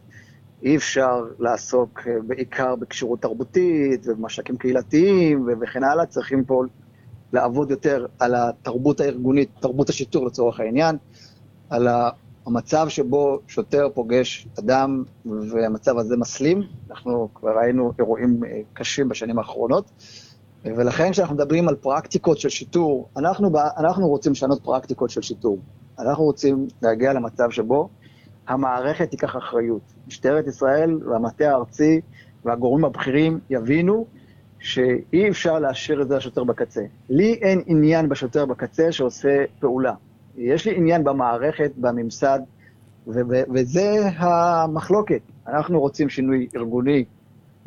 אי אפשר לעסוק אה, בעיקר בכשירות תרבותית ובמשקים קהילתיים וכן הלאה, צריכים פה לעבוד יותר על התרבות הארגונית, תרבות השיטור לצורך העניין, על המצב שבו שוטר פוגש אדם והמצב הזה מסלים, אנחנו כבר ראינו אירועים אה, קשים בשנים האחרונות, ולכן כשאנחנו מדברים על פרקטיקות של שיטור, אנחנו, אנחנו רוצים לשנות פרקטיקות של שיטור. אנחנו רוצים להגיע למצב שבו המערכת תיקח אחריות. משטרת ישראל והמטה הארצי והגורמים הבכירים יבינו שאי אפשר להשאיר את זה לשוטר בקצה. לי אין עניין בשוטר בקצה שעושה פעולה. יש לי עניין במערכת, בממסד, ו- ו- וזה המחלוקת. אנחנו רוצים שינוי ארגוני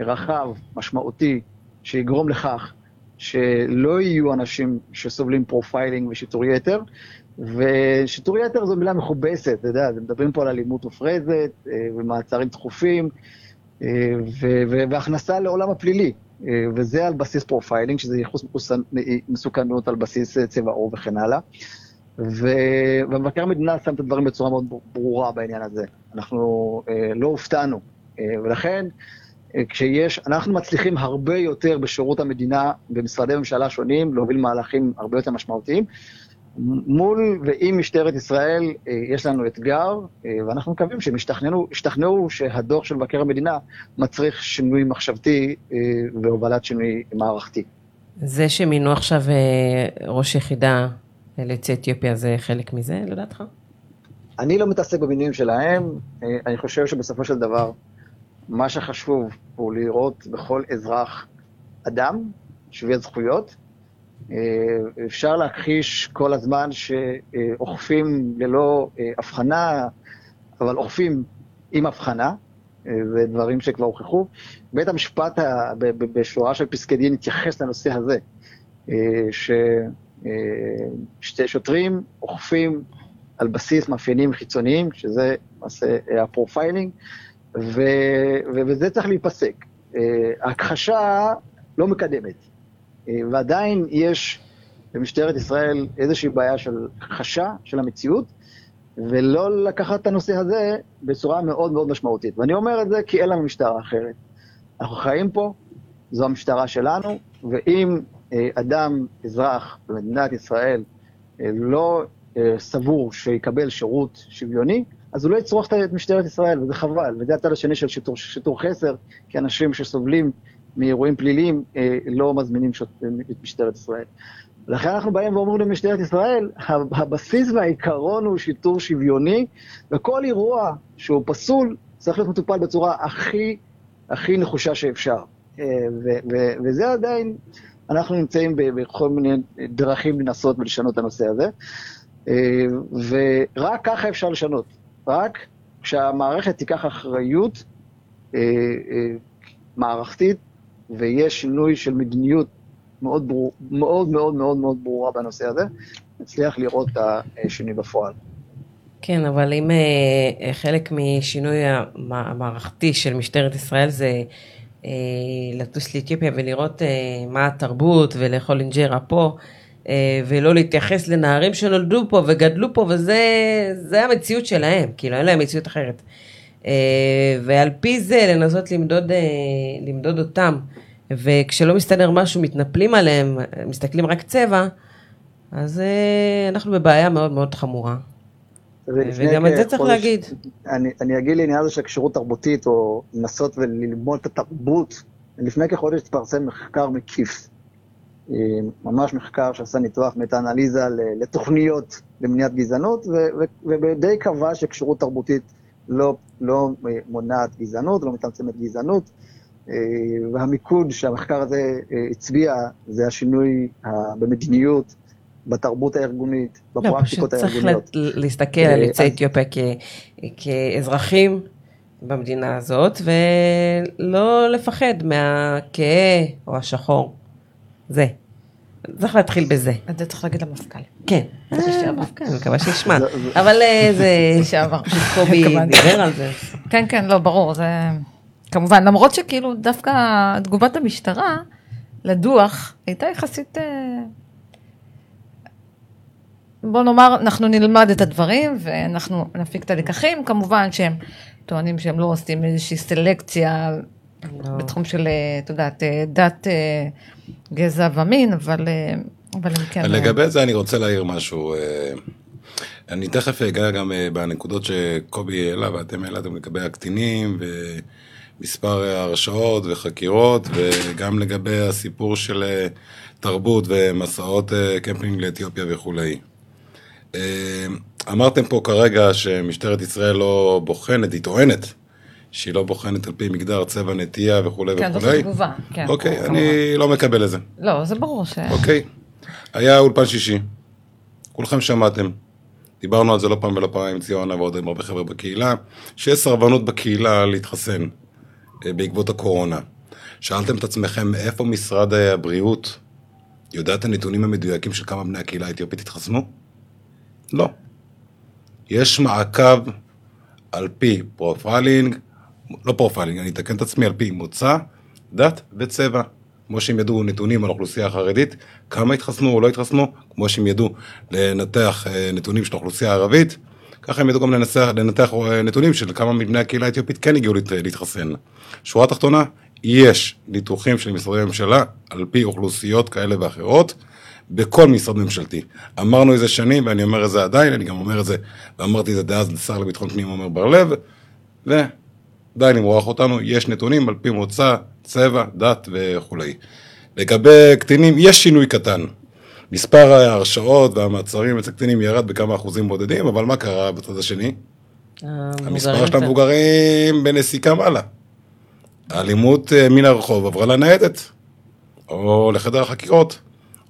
רחב, משמעותי, שיגרום לכך שלא יהיו אנשים שסובלים profiling ושיטור יתר, ושיטור יתר זו מילה מכובסת, אתה יודע, מדברים פה על אלימות מופרזת אה, ומעצרים דחופים אה, והכנסה לעולם הפלילי, אה, וזה על בסיס profiling, שזה ייחוס מסוכנות על בסיס צבע עור וכן הלאה. ומבקר המדינה שם את הדברים בצורה מאוד ברורה בעניין הזה. אנחנו לא הופתענו ולכן, כשיש, אנחנו מצליחים הרבה יותר בשירות המדינה, במשרדי ממשלה שונים, להוביל מהלכים הרבה יותר משמעותיים. מול ועם משטרת ישראל אה, יש לנו אתגר, אה, ואנחנו מקווים שהם ישתכנעו, ישתכנעו שהדוח של מבקר המדינה מצריך שינוי מחשבתי אה, והובלת שינוי מערכתי. זה שמינו עכשיו ראש יחידה ליוצאי אתיופיה זה חלק מזה, לדעתך? אני לא מתעסק במינויים שלהם, אני חושב שבסופו של דבר, מה שחשוב הוא לראות בכל אזרח אדם, שווה זכויות. אה, אפשר להכחיש כל הזמן שאוכפים ללא אה, הבחנה, אבל אוכפים עם הבחנה, אה, זה דברים שכבר הוכחו. בית המשפט בשורה של פסקי דין התייחס לנושא הזה, אה, ששוטרים אוכפים על בסיס מאפיינים חיצוניים, שזה למעשה ה profiling, ו, וזה צריך להיפסק. ההכחשה לא מקדמת, ועדיין יש במשטרת ישראל איזושהי בעיה של הכחשה של המציאות, ולא לקחת את הנושא הזה בצורה מאוד מאוד משמעותית. ואני אומר את זה כי אין לנו משטרה אחרת. אנחנו חיים פה, זו המשטרה שלנו, ואם אה, אדם, אזרח במדינת ישראל, אה, לא אה, סבור שיקבל שירות שוויוני, אז הוא לא יצרוך את משטרת ישראל, וזה חבל. וזה הצד השני של שיטור, שיטור חסר, כי אנשים שסובלים מאירועים פליליים אה, לא מזמינים שוט, את משטרת ישראל. לכן אנחנו באים ואומרים למשטרת ישראל, הבסיס והעיקרון הוא שיטור שוויוני, וכל אירוע שהוא פסול צריך להיות מטופל בצורה הכי, הכי נחושה שאפשר. אה, ו- ו- וזה עדיין, אנחנו נמצאים בכל מיני דרכים לנסות ולשנות את הנושא הזה, אה, ורק ככה אפשר לשנות. רק כשהמערכת תיקח אחריות אה, אה, מערכתית ויש שינוי של מדיניות מאוד, ברור, מאוד מאוד מאוד מאוד ברורה בנושא הזה, נצליח לראות את השינוי בפועל. כן, אבל אם אה, חלק משינוי המ- המערכתי של משטרת ישראל זה אה, לטוס לאתיופיה ולראות אה, מה התרבות ולאכול אינג'רה פה, אה, ולא להתייחס לנערים שנולדו פה וגדלו פה, וזה זה המציאות שלהם, כאילו אין להם מציאות אחרת. אה, ועל פי זה לנסות למדוד, אה, למדוד אותם, וכשלא מסתדר משהו מתנפלים עליהם, מסתכלים רק צבע, אז אה, אנחנו בבעיה מאוד מאוד חמורה. ולפני וגם את זה צריך להגיד. אני, אני אגיד לעניין הזה של כשירות תרבותית, או לנסות וללמוד את התרבות. לפני כחודש התפרסם מחקר מקיף, אה, ממש מחקר שעשה ניתוח מטה-אנליזה ל- לתוכניות למניעת גזענות, ודי קבע שכשירות תרבותית לא, לא אה, מונעת גזענות, לא מצמצמת גזענות, אה, והמיקוד שהמחקר הזה אה, הצביע זה השינוי במדיניות, בתרבות הארגונית, לא, פשוט בפרקטיקות צריך הארגוניות. לה- להסתכל על אה, יוצאי אתיופיה כ- כאזרחים במדינה הזאת, ולא לפחד מהכהה או השחור. זה. צריך להתחיל בזה. את זה צריך להגיד למפכ"ל. כן. אה, כן, אני מקווה שישמע. אבל אה, זה... לשעבר. קובי. דיבר על זה. כן, כן, לא, ברור, זה... כמובן, למרות שכאילו דווקא תגובת המשטרה לדוח הייתה יחסית... אה, בוא נאמר, אנחנו נלמד את הדברים ואנחנו נפיק את הלקחים, כמובן שהם טוענים שהם לא עושים איזושהי סלקציה לא. בתחום של, אה, את יודעת, אה, דת, גזע ומין, אבל, אבל הם כן... לגבי זה אני רוצה להעיר משהו. אני תכף אגע גם בנקודות שקובי העלה ואתם העלתם לגבי הקטינים ומספר הרשעות וחקירות וגם לגבי הסיפור של אה, תרבות ומסעות אה, קמפינג לאתיופיה וכולי. אה, אמרתם פה כרגע שמשטרת ישראל לא בוחנת, היא טוענת שהיא לא בוחנת על פי מגדר, צבע, נטייה וכולי כן, זאת וכולי. התגובה, כן. אוקיי, כמובן. אני לא מקבל את זה. לא, זה ברור ש... אוקיי. היה אולפן שישי. כולכם שמעתם. דיברנו על זה לא פעם ולא פעם עם ציונה ועוד עם הרבה חבר'ה בקהילה, שיש סרבנות בקהילה להתחסן בעקבות הקורונה. שאלתם את עצמכם מאיפה משרד הבריאות יודע את הנתונים המדויקים של כמה בני הקהילה האתיופית התחסנו? לא. יש מעקב על פי profiling, לא profiling, אני אתקן את עצמי, על פי מוצא, דת וצבע. כמו שהם ידעו נתונים על האוכלוסייה החרדית, כמה התחסנו או לא התחסנו, כמו שהם ידעו לנתח אה, נתונים של האוכלוסייה הערבית, ככה הם ידעו גם לנסח, לנתח אה, נתונים של כמה מבני הקהילה האתיופית כן הגיעו להת- להתחסן. שורה תחתונה, יש ניתוחים של משרדי ממשלה על פי אוכלוסיות כאלה ואחרות. בכל משרד ממשלתי. אמרנו את זה שנים, ואני אומר את זה עדיין, אני גם אומר את זה, ואמרתי את זה דאז לשר לביטחון פנים עמר בר לב, ודי למרוח אותנו, יש נתונים על פי מוצא, צבע, דת וכולי. לגבי קטינים, יש שינוי קטן. מספר ההרשעות והמעצרים אצל קטינים ירד בכמה אחוזים בודדים, אבל מה קרה בצד השני? המספר של המבוגרים בנסיקה מעלה. האלימות אה, מן הרחוב עברה לניידת, או לחדר החקירות,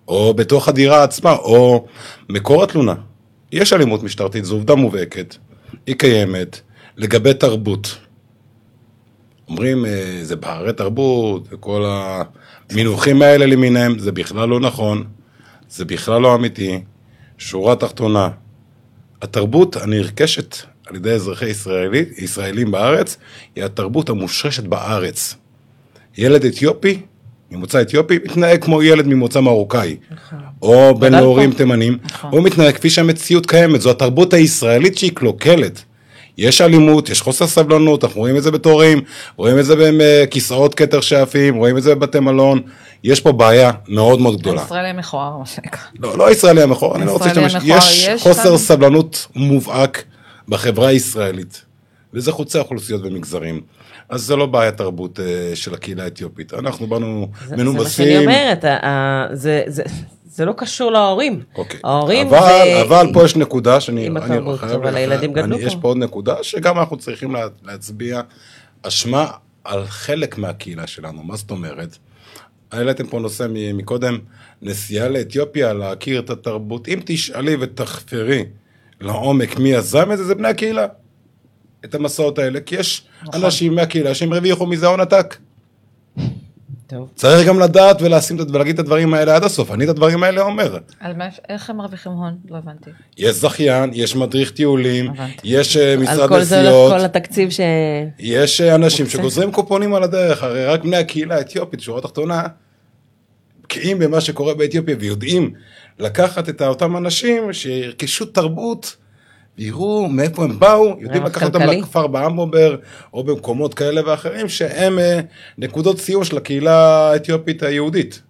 או בתוך הדירה עצמה, או מקור התלונה. יש אלימות משטרתית, זו עובדה מובהקת, היא קיימת, לגבי תרבות. אומרים, אה, זה פערי תרבות, וכל המינוחים האלה למיניהם, זה בכלל לא נכון, זה בכלל לא אמיתי. שורה תחתונה, התרבות הנרכשת על ידי אזרחי ישראלי, ישראלים בארץ, היא התרבות המושרשת בארץ. ילד אתיופי, ממוצא אתיופי, מתנהג כמו ילד ממוצא מרוקאי. או בן גדל להורים. תימנים, נכון. הוא מתנהג כפי שהמציאות קיימת, זו התרבות הישראלית שהיא קלוקלת. יש אלימות, יש חוסר סבלנות, אנחנו רואים את זה בתורים, רואים את זה בכיסאות כתר שעפים, רואים את זה בבתי מלון, יש פה בעיה מאוד מאוד גדולה. ישראלי מכוער, מה שנקרא. לא, לא הישראלי המכוער, אני לא רוצה הישראלי להשתמש, המכוער, יש חוסר סבלנות מובהק בחברה הישראלית, וזה חוצה אוכלוסיות ומגזרים. אז זה לא בעיה תרבות אה, של הקהילה האתיופית, אנחנו באנו זה זה מה שאני מנומסים. אומרת, זה- זה- זה לא קשור להורים. אוקיי. ההורים אבל, זה... אבל פה יש נקודה שאני... עם אני התרבות, אבל הילדים גדלו אני- יש פה. פה עוד נקודה שגם אנחנו צריכים לה, להצביע אשמה על חלק מהקהילה שלנו. מה זאת אומרת? העליתם פה נושא מקודם, נסיעה לאתיופיה, להכיר את התרבות. אם תשאלי ותחפרי לעומק מי יזם את זה, זה בני הקהילה. את המסעות האלה, כי יש נכון. אנשים מהקהילה שהם הרוויחו מזה הון עתק. טוב. צריך גם לדעת ולשים ולהגיד את הדברים האלה עד הסוף. אני את הדברים האלה אומר. על מה- איך הם מרוויחים הון? לא הבנתי. יש זכיין, יש מדריך טיולים, הבנתי. יש אה, על משרד כל זה הולך נסיעות, כל התקציב ש... יש אה, אנשים מוקצה. שגוזרים קופונים על הדרך, הרי רק בני הקהילה האתיופית, שורה תחתונה, בקיאים במה שקורה באתיופיה ויודעים לקחת את אותם אנשים שירכשו תרבות, ויראו מאיפה הם באו, יודעים רווח לקחת אותם. לכפר באמבובר, או במקומות כאלה ואחרים, שהם אה, נקודות סיום של הקהילה האתיופית היהודית.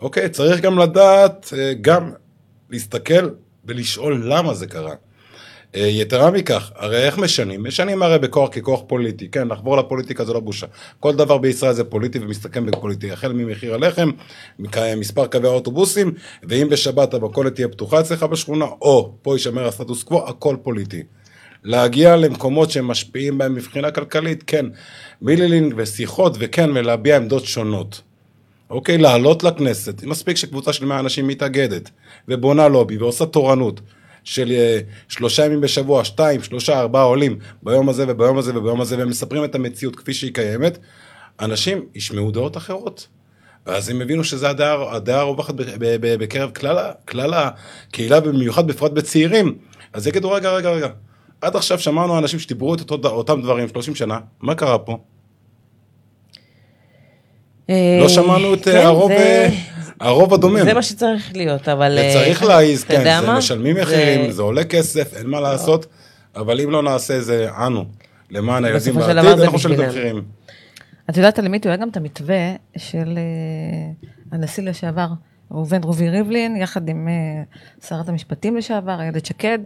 אוקיי, צריך גם לדעת, אה, גם להסתכל ולשאול למה זה קרה. אה, יתרה מכך, הרי איך משנים? משנים הרי בכוח ככוח פוליטי, כן, לחבור לפוליטיקה זה לא בושה. כל דבר בישראל זה פוליטי ומסתכם בפוליטי, החל ממחיר הלחם, מכ- מספר קווי האוטובוסים, ואם בשבת המכולת תהיה פתוחה אצלך בשכונה, או פה יישמר הסטטוס קוו, הכל פוליטי. להגיע למקומות שהם משפיעים בהם מבחינה כלכלית, כן, מילילינג ושיחות, וכן, ולהביע עמדות שונות. אוקיי, לעלות לכנסת, מספיק שקבוצה של 100 אנשים מתאגדת ובונה לובי ועושה תורנות של אה, שלושה ימים בשבוע, שתיים, שלושה, ארבעה עולים ביום הזה וביום הזה וביום הזה, והם מספרים את המציאות כפי שהיא קיימת, אנשים ישמעו דעות אחרות. ואז הם הבינו שזו הדעה הדעה הרווחת בקרב כלל, כלל הקהילה, במיוחד בפרט בצעירים. אז יגידו, רגע, רגע, רגע, עד עכשיו שמענו אנשים שדיברו את אותו, אותם דברים 30 שנה, מה קרה פה? לא שמענו את כן, אה, הרוב, זה- אה, הרוב הדומם. זה מה שצריך להיות, אבל... וצריך אה, להעיז, אתה כן, זה? משלמים מחירים, זה עולה כסף, אין מה לעשות, אבל אם לא נעשה זה אנו, למען הילדים בעתיד, זה אנחנו בשבילם. המחירים. את יודעת על עמית, הוא היה גם את המתווה של אה, הנשיא לשעבר, ראובן רובי ריבלין, יחד עם אה, שרת המשפטים לשעבר, איילת שקד,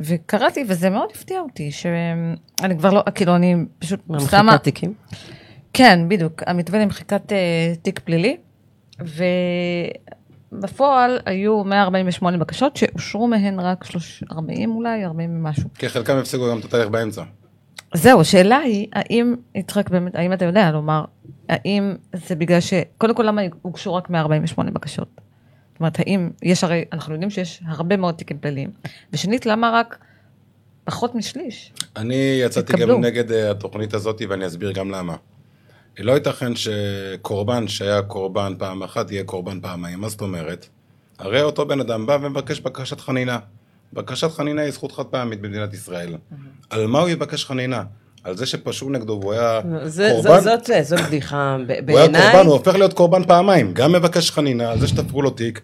וקראתי, וזה מאוד הפתיע אותי, שאני כבר לא, כאילו, אני פשוט שמה... מחיקת תיקים. כן, בדיוק, המתווה למחיקת אה, תיק פלילי, ובפועל היו 148 בקשות שאושרו מהן רק 30, 40 אולי, 40 ומשהו. כי חלקם הפסיקו גם את התהליך באמצע. זהו, השאלה היא, האם, יצחק באמת, האם אתה יודע לומר, האם זה בגלל ש... קודם כל, למה הוגשו רק 148 בקשות? זאת אומרת, האם יש הרי, אנחנו יודעים שיש הרבה מאוד תיקים פליליים, ושנית, למה רק פחות משליש? אני יצאתי התקבלו. גם נגד אה, התוכנית הזאת, ואני אסביר גם למה. לא ייתכן שקורבן שהיה קורבן פעם אחת, יהיה קורבן פעמיים. מה זאת אומרת? הרי אותו בן אדם בא ומבקש בקשת חנינה. בקשת חנינה היא זכות חד פעמית במדינת ישראל. על מה הוא יבקש חנינה? על זה שפשעו נגדו והוא היה זה- קורבן? זאת- זאת זאת בדיחה. ב- הוא היה בעיניי, קורבן, הוא הופך להיות קורבן פעמיים. גם מבקש חנינה על זה שתפרו לו תיק,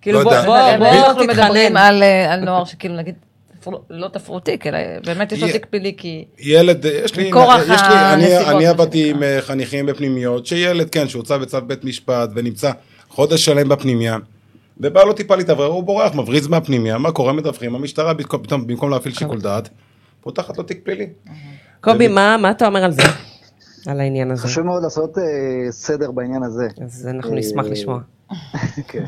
כאילו, לא בוא, יודע. בוא, אבל בוא, אנחנו תתחנן. מדברים על אה, לא תפרו תיק, אלא באמת יש לו תיק פלילי כי... ילד, יש לי, מכורח יש לי, אני, אני עבדתי. עם אה, חניכים בפנימיות, שילד, כן, שהוצא בצו בית משפט ונמצא חודש שלם בפנימיה, ובא לו טיפה להתאוורר, הוא בורח, מבריז מהפנימיה, מה קורה, מדווחים, המשטרה במקום- פתאום, במקום להפעיל שיקול דעת, פותחת לו תיק פלילי. קובי, מה מה אתה אומר על זה? על העניין הזה. חשוב מאוד לעשות אה, סדר בעניין הזה. אז אנחנו נשמח אה, לשמוע. כן.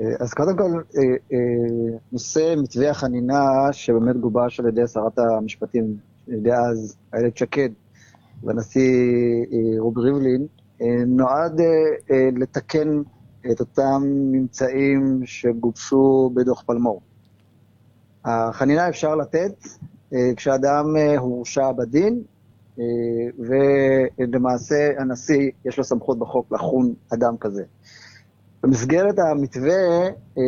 אה, אז קודם כל, אה, אה, נושא מתווה החנינה שבאמת גובש על ידי שרת המשפטים דאז, איילת שקד, והנשיא רובי ריבלין, נועד לתקן את אותם ממצאים שגובשו בדוח פלמור. החנינה אפשר לתת כשאדם הורשע בדין, ולמעשה הנשיא יש לו סמכות בחוק לחון אדם כזה. במסגרת המתווה אה,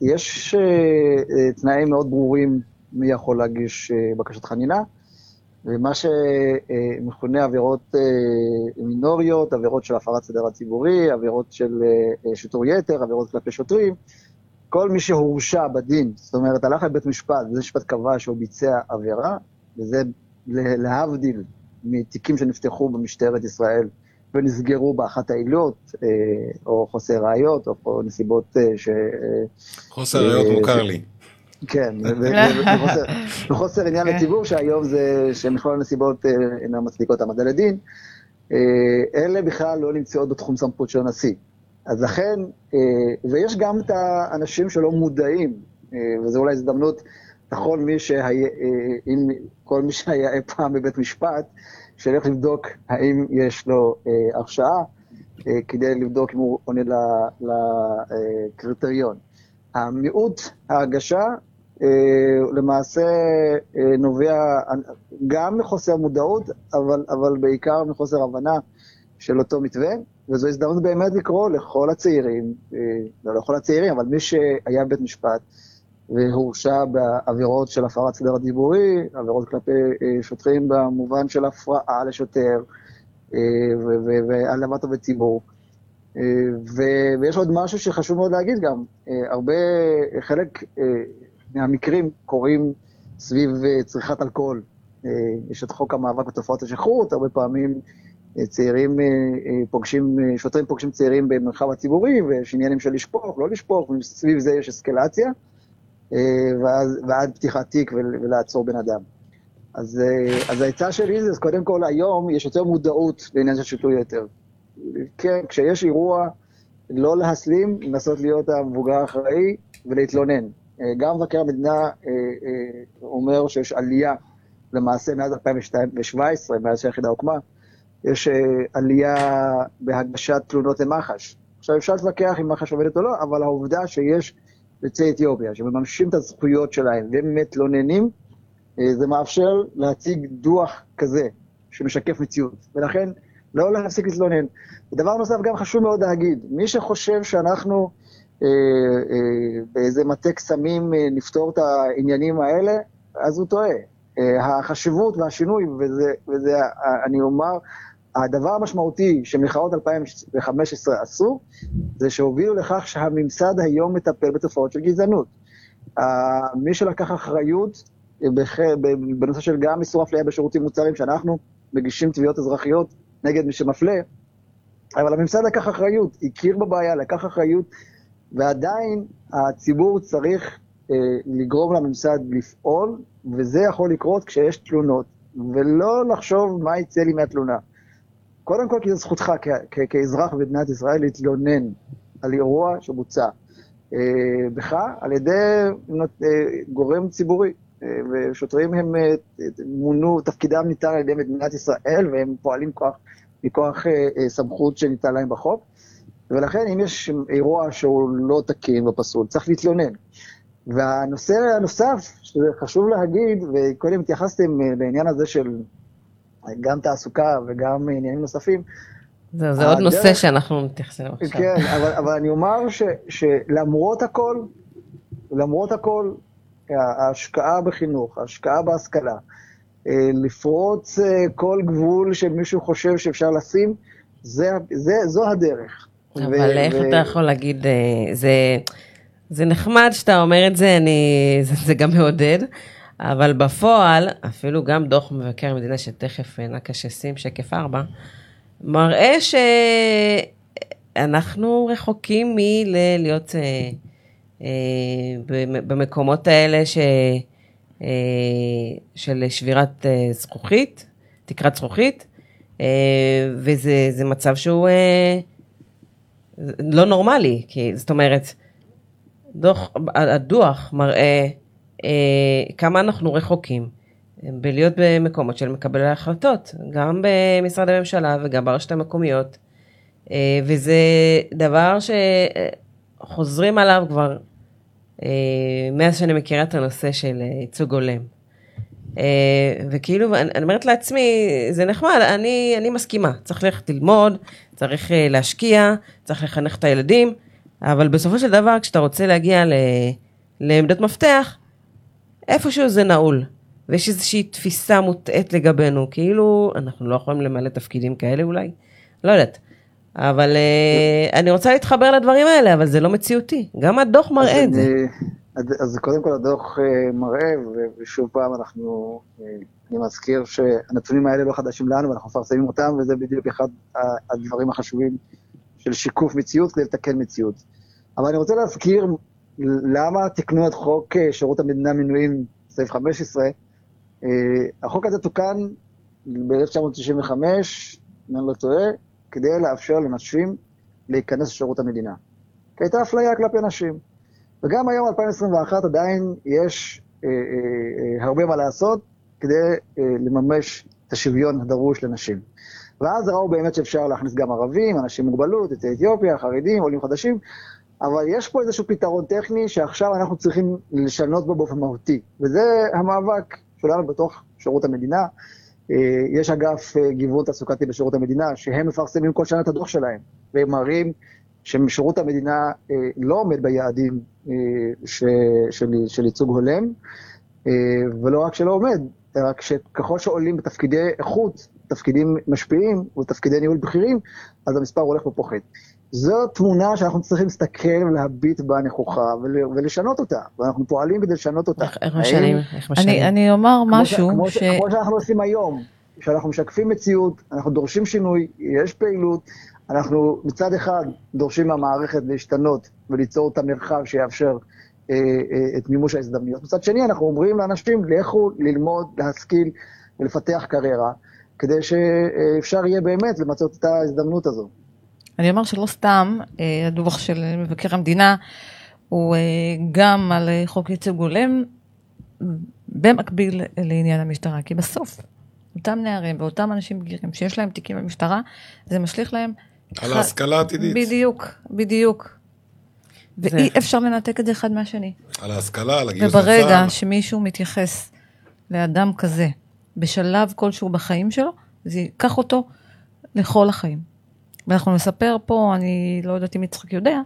יש אה, אה, תנאים מאוד ברורים מי יכול להגיש בקשת חנינה, ומה שמכונה עבירות מינוריות, עבירות של הפרת סדר הציבורי, עבירות של שיטור יתר, עבירות כלפי שוטרים, כל מי שהורשע בדין, זאת אומרת, הלך לבית משפט, בית משפט קבע שהוא ביצע עבירה, וזה לה- להבדיל מתיקים שנפתחו במשטרת ישראל ונסגרו באחת העילות, אה, או חוסר ראיות, או, נסיבות אה, ש... אה, חוסר ראיות מוכר לי. כן, וחוסר- עניין כן. לציבור, שהיום זה שמכלול הנסיבות אינן מצדיקות העמדה לדין. אלה בכלל לא נמצאות בתחום סמכות של הנשיא. אז לכן, ויש גם את האנשים שלא מודעים, וזו אולי הזדמנות לכל מי שהיה, אם כל מי שהיה אי פעם בבית משפט, שילך לבדוק האם יש לו אה, הרשעה, אה, כדי לבדוק אם הוא עונה לקריטריון. המיעוט ההגשה אה, למעשה אה, נובע גם מחוסר מודעות, אבל, אבל בעיקר מחוסר הבנה של אותו מתווה, וזו הזדמנות באמת לקרוא לכל הצעירים, אה, לא לכל הצעירים, אבל מי שהיה בבית משפט והורשע בעבירות של הפרת סדר הדיבורי, עבירות כלפי אה, שוטרים במובן של הפרעה לשוטר אה, והעלמת עובד ציבור. אה, ויש עוד משהו שחשוב מאוד להגיד גם, הרבה, חלק מהמקרים קורים סביב צריכת אלכוהול. יש את חוק המאבק בתופעות השכרות, הרבה פעמים צעירים פוגשים, שוטרים פוגשים צעירים במרחב הציבורי, ויש עניינים של לשפוך, לא לשפוך, וסביב זה יש אסקלציה, ואז, ועד פתיחת תיק ול- ולעצור בן אדם. אז, אה, אז העצה שלי זה, קודם כל היום יש יותר מודעות לעניין של שיטור יתר. כן, כשיש אירוע, לא להסלים, לנסות להיות המבוגר האחראי ולהתלונן. אה, גם מבקר המדינה אה, אומר שיש עלייה, למעשה מאז 2017, מאז שהיחידה הוקמה, יש עלייה בהגשת תלונות למח"ש. עכשיו אפשר להתווכח אם מח"ש עובדת או לא, אבל העובדה שיש יוצאי אתיופיה שמממשים את הזכויות שלהם ומתלוננים, אה, זה מאפשר להציג דוח כזה שמשקף מציאות. ולכן, לא להפסיק להתלונן. ודבר נוסף, גם חשוב מאוד להגיד, מי שחושב שאנחנו אה, אה, באיזה מטה קסמים אה, נפתור את העניינים האלה, אז הוא טועה. אה, החשיבות והשינוי, וזה, וזה אה, אני אומר, הדבר המשמעותי שמחאות 2015 עשו, זה שהובילו לכך שהממסד היום מטפל בתופעות של גזענות. אה, מי שלקח אחריות אה, בח- בנושא של גם איסור אפליה בשירותים מוצרים, שאנחנו מגישים תביעות אזרחיות נגד מי שמפלה, אבל הממסד לקח אחריות, הכיר בבעיה, לקח אחריות, ועדיין הציבור צריך אה, לגרום לממסד לפעול, וזה יכול לקרות כשיש תלונות, ולא לחשוב מה יצא לי מהתלונה. קודם כל, כי זו זכותך כאזרח במדינת ישראל להתלונן על אירוע שבוצע אה, בך על ידי אה, גורם ציבורי. אה, ושוטרים הם אה, מונו, תפקידם ניתן על ידי מדינת ישראל, והם פועלים כוח, מכוח אה, סמכות שניתן להם בחוק. ולכן, אם יש אירוע שהוא לא תקין ופסול, צריך להתלונן. והנושא הנוסף, שזה חשוב להגיד, וקודם התייחסתם לעניין הזה של גם תעסוקה וגם עניינים נוספים, זהו, זה עוד הדרך- נושא שאנחנו מתייחסים אליו עכשיו. כן, אבל, אבל אני אומר ש, שלמרות הכל, למרות הכל, ההשקעה בחינוך, ההשקעה בהשכלה, אה, לפרוץ אה, כל גבול שמישהו חושב שאפשר לשים, זה, זה, זו הדרך. אבל איך אתה יכול להגיד, אה, זה... זה נחמד שאתה אומר את זה, אני, זה, זה גם מעודד, אבל בפועל, אפילו גם דוח מבקר המדינה, שתכף אה, נקש ישים שקף 4, מראה שאנחנו רחוקים מלהיות אה, אה, במקומות האלה ש, אה, של שבירת אה, זכוכית, תקרת זכוכית, אה, וזה מצב שהוא אה, לא נורמלי, כי זאת אומרת, דוח, הדוח מראה אה, כמה אנחנו רחוקים בלהיות במקומות של מקבלי ההחלטות, גם במשרד הממשלה וגם ברשת המקומיות, אה, וזה דבר שחוזרים עליו כבר אה, מאז שאני מכירה את הנושא של ייצוג הולם. אה, וכאילו, אני, אומרת לעצמי, זה נחמד, אני, אני מסכימה, צריך ללכת ללמוד, צריך אה, להשקיע, צריך לחנך את הילדים, אבל בסופו של דבר, כשאתה רוצה להגיע ל, לעמדות מפתח, איפשהו זה נעול. ויש איזושהי תפיסה מוטעית לגבינו, כאילו אנחנו לא יכולים למלא תפקידים כאלה אולי? לא יודעת. אבל uh, אני רוצה להתחבר לדברים האלה, אבל זה לא מציאותי. גם הדוח מראה את זה. אז קודם כל הדוח uh, מראה, ושוב פעם אנחנו, uh, אני מזכיר שהנתונים האלה לא חדשים לנו, ואנחנו מפרסמים אותם, וזה בדיוק אחד הדברים החשובים של שיקוף מציאות כדי לתקן מציאות. אבל אני רוצה להזכיר למה תיקנו את חוק שירות המדינה מינויים, סעיף 15. החוק הזה תוקן ב-1995, אם אני לא טועה, כדי לאפשר לנשים להיכנס לשירות המדינה. כי הייתה אפליה כלפי נשים. וגם היום, 2021, עדיין יש אה, אה, אה, הרבה מה לעשות כדי אה, לממש את השוויון הדרוש לנשים. ואז ראו באמת שאפשר להכניס גם ערבים, אנשים עם מוגבלות, יוצאי אתיופיה, חרדים, עולים חדשים, אבל יש פה איזשהו פתרון טכני שעכשיו אנחנו צריכים לשנות בו באופן מהותי, וזה המאבק שלנו בתוך שירות המדינה. אה, יש אגף אה, גיוון תעסוקתי בשירות המדינה, שהם מפרסמים כל שנה את הדוח שלהם, והם מראים ששירות המדינה אה, לא עומד ביעדים של, של ייצוג הולם, ולא רק שלא עומד, רק שככל שעולים בתפקידי איכות, תפקידים משפיעים ותפקידי ניהול בכירים, אז המספר הולך ופוחת. זו תמונה שאנחנו צריכים להסתכל ולהביט בה נכוחה ולשנות אותה, ואנחנו פועלים כדי לשנות אותה. איך משנים? איך משנים? אני אומר משהו כמו ש... כמו שאנחנו עושים היום, כשאנחנו משקפים מציאות, אנחנו דורשים שינוי, יש פעילות, אנחנו מצד אחד דורשים מהמערכת להשתנות וליצור את המרחב שיאפשר אה, אה, את מימוש ההזדמנויות. מצד שני, אנחנו אומרים לאנשים, לכו ללמוד, להשכיל ולפתח קריירה, כדי שאפשר יהיה באמת למצות את ההזדמנות הזו. אני אומר שלא סתם, אה, הדוח של מבקר המדינה הוא אה, גם על אה, חוק ייצוג הולם, במקביל לעניין המשטרה, כי בסוף אותם נערים ואותם אנשים בגירים שיש להם תיקים במשטרה, זה משליך להם... על ההשכלה העתידית. בדיוק, בדיוק. ואי אפשר לנתק את זה אחד מהשני. על ההשכלה, על הגיוס לצה"ל. וברגע שמישהו מתייחס לאדם כזה בשלב כלשהו בחיים שלו, זה ייקח אותו לכל החיים. ואנחנו נספר פה, אני לא יודעת אם יצחק יודע,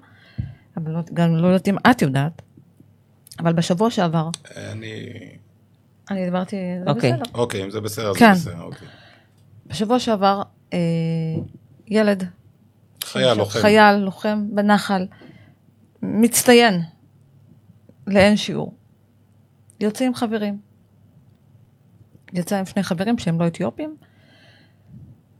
אבל לא, גם לא יודעת אם את יודעת, אבל בשבוע שעבר... אני... אני דיברתי, זה אוקיי. בסדר. אוקיי, אם זה בסדר, כן. זה בסדר, אוקיי. בשבוע שעבר, אה, ילד... חייל לוחם. חייל לוחם בנחל, מצטיין לאין שיעור. יוצא עם חברים. יצא עם שני חברים שהם לא אתיופים,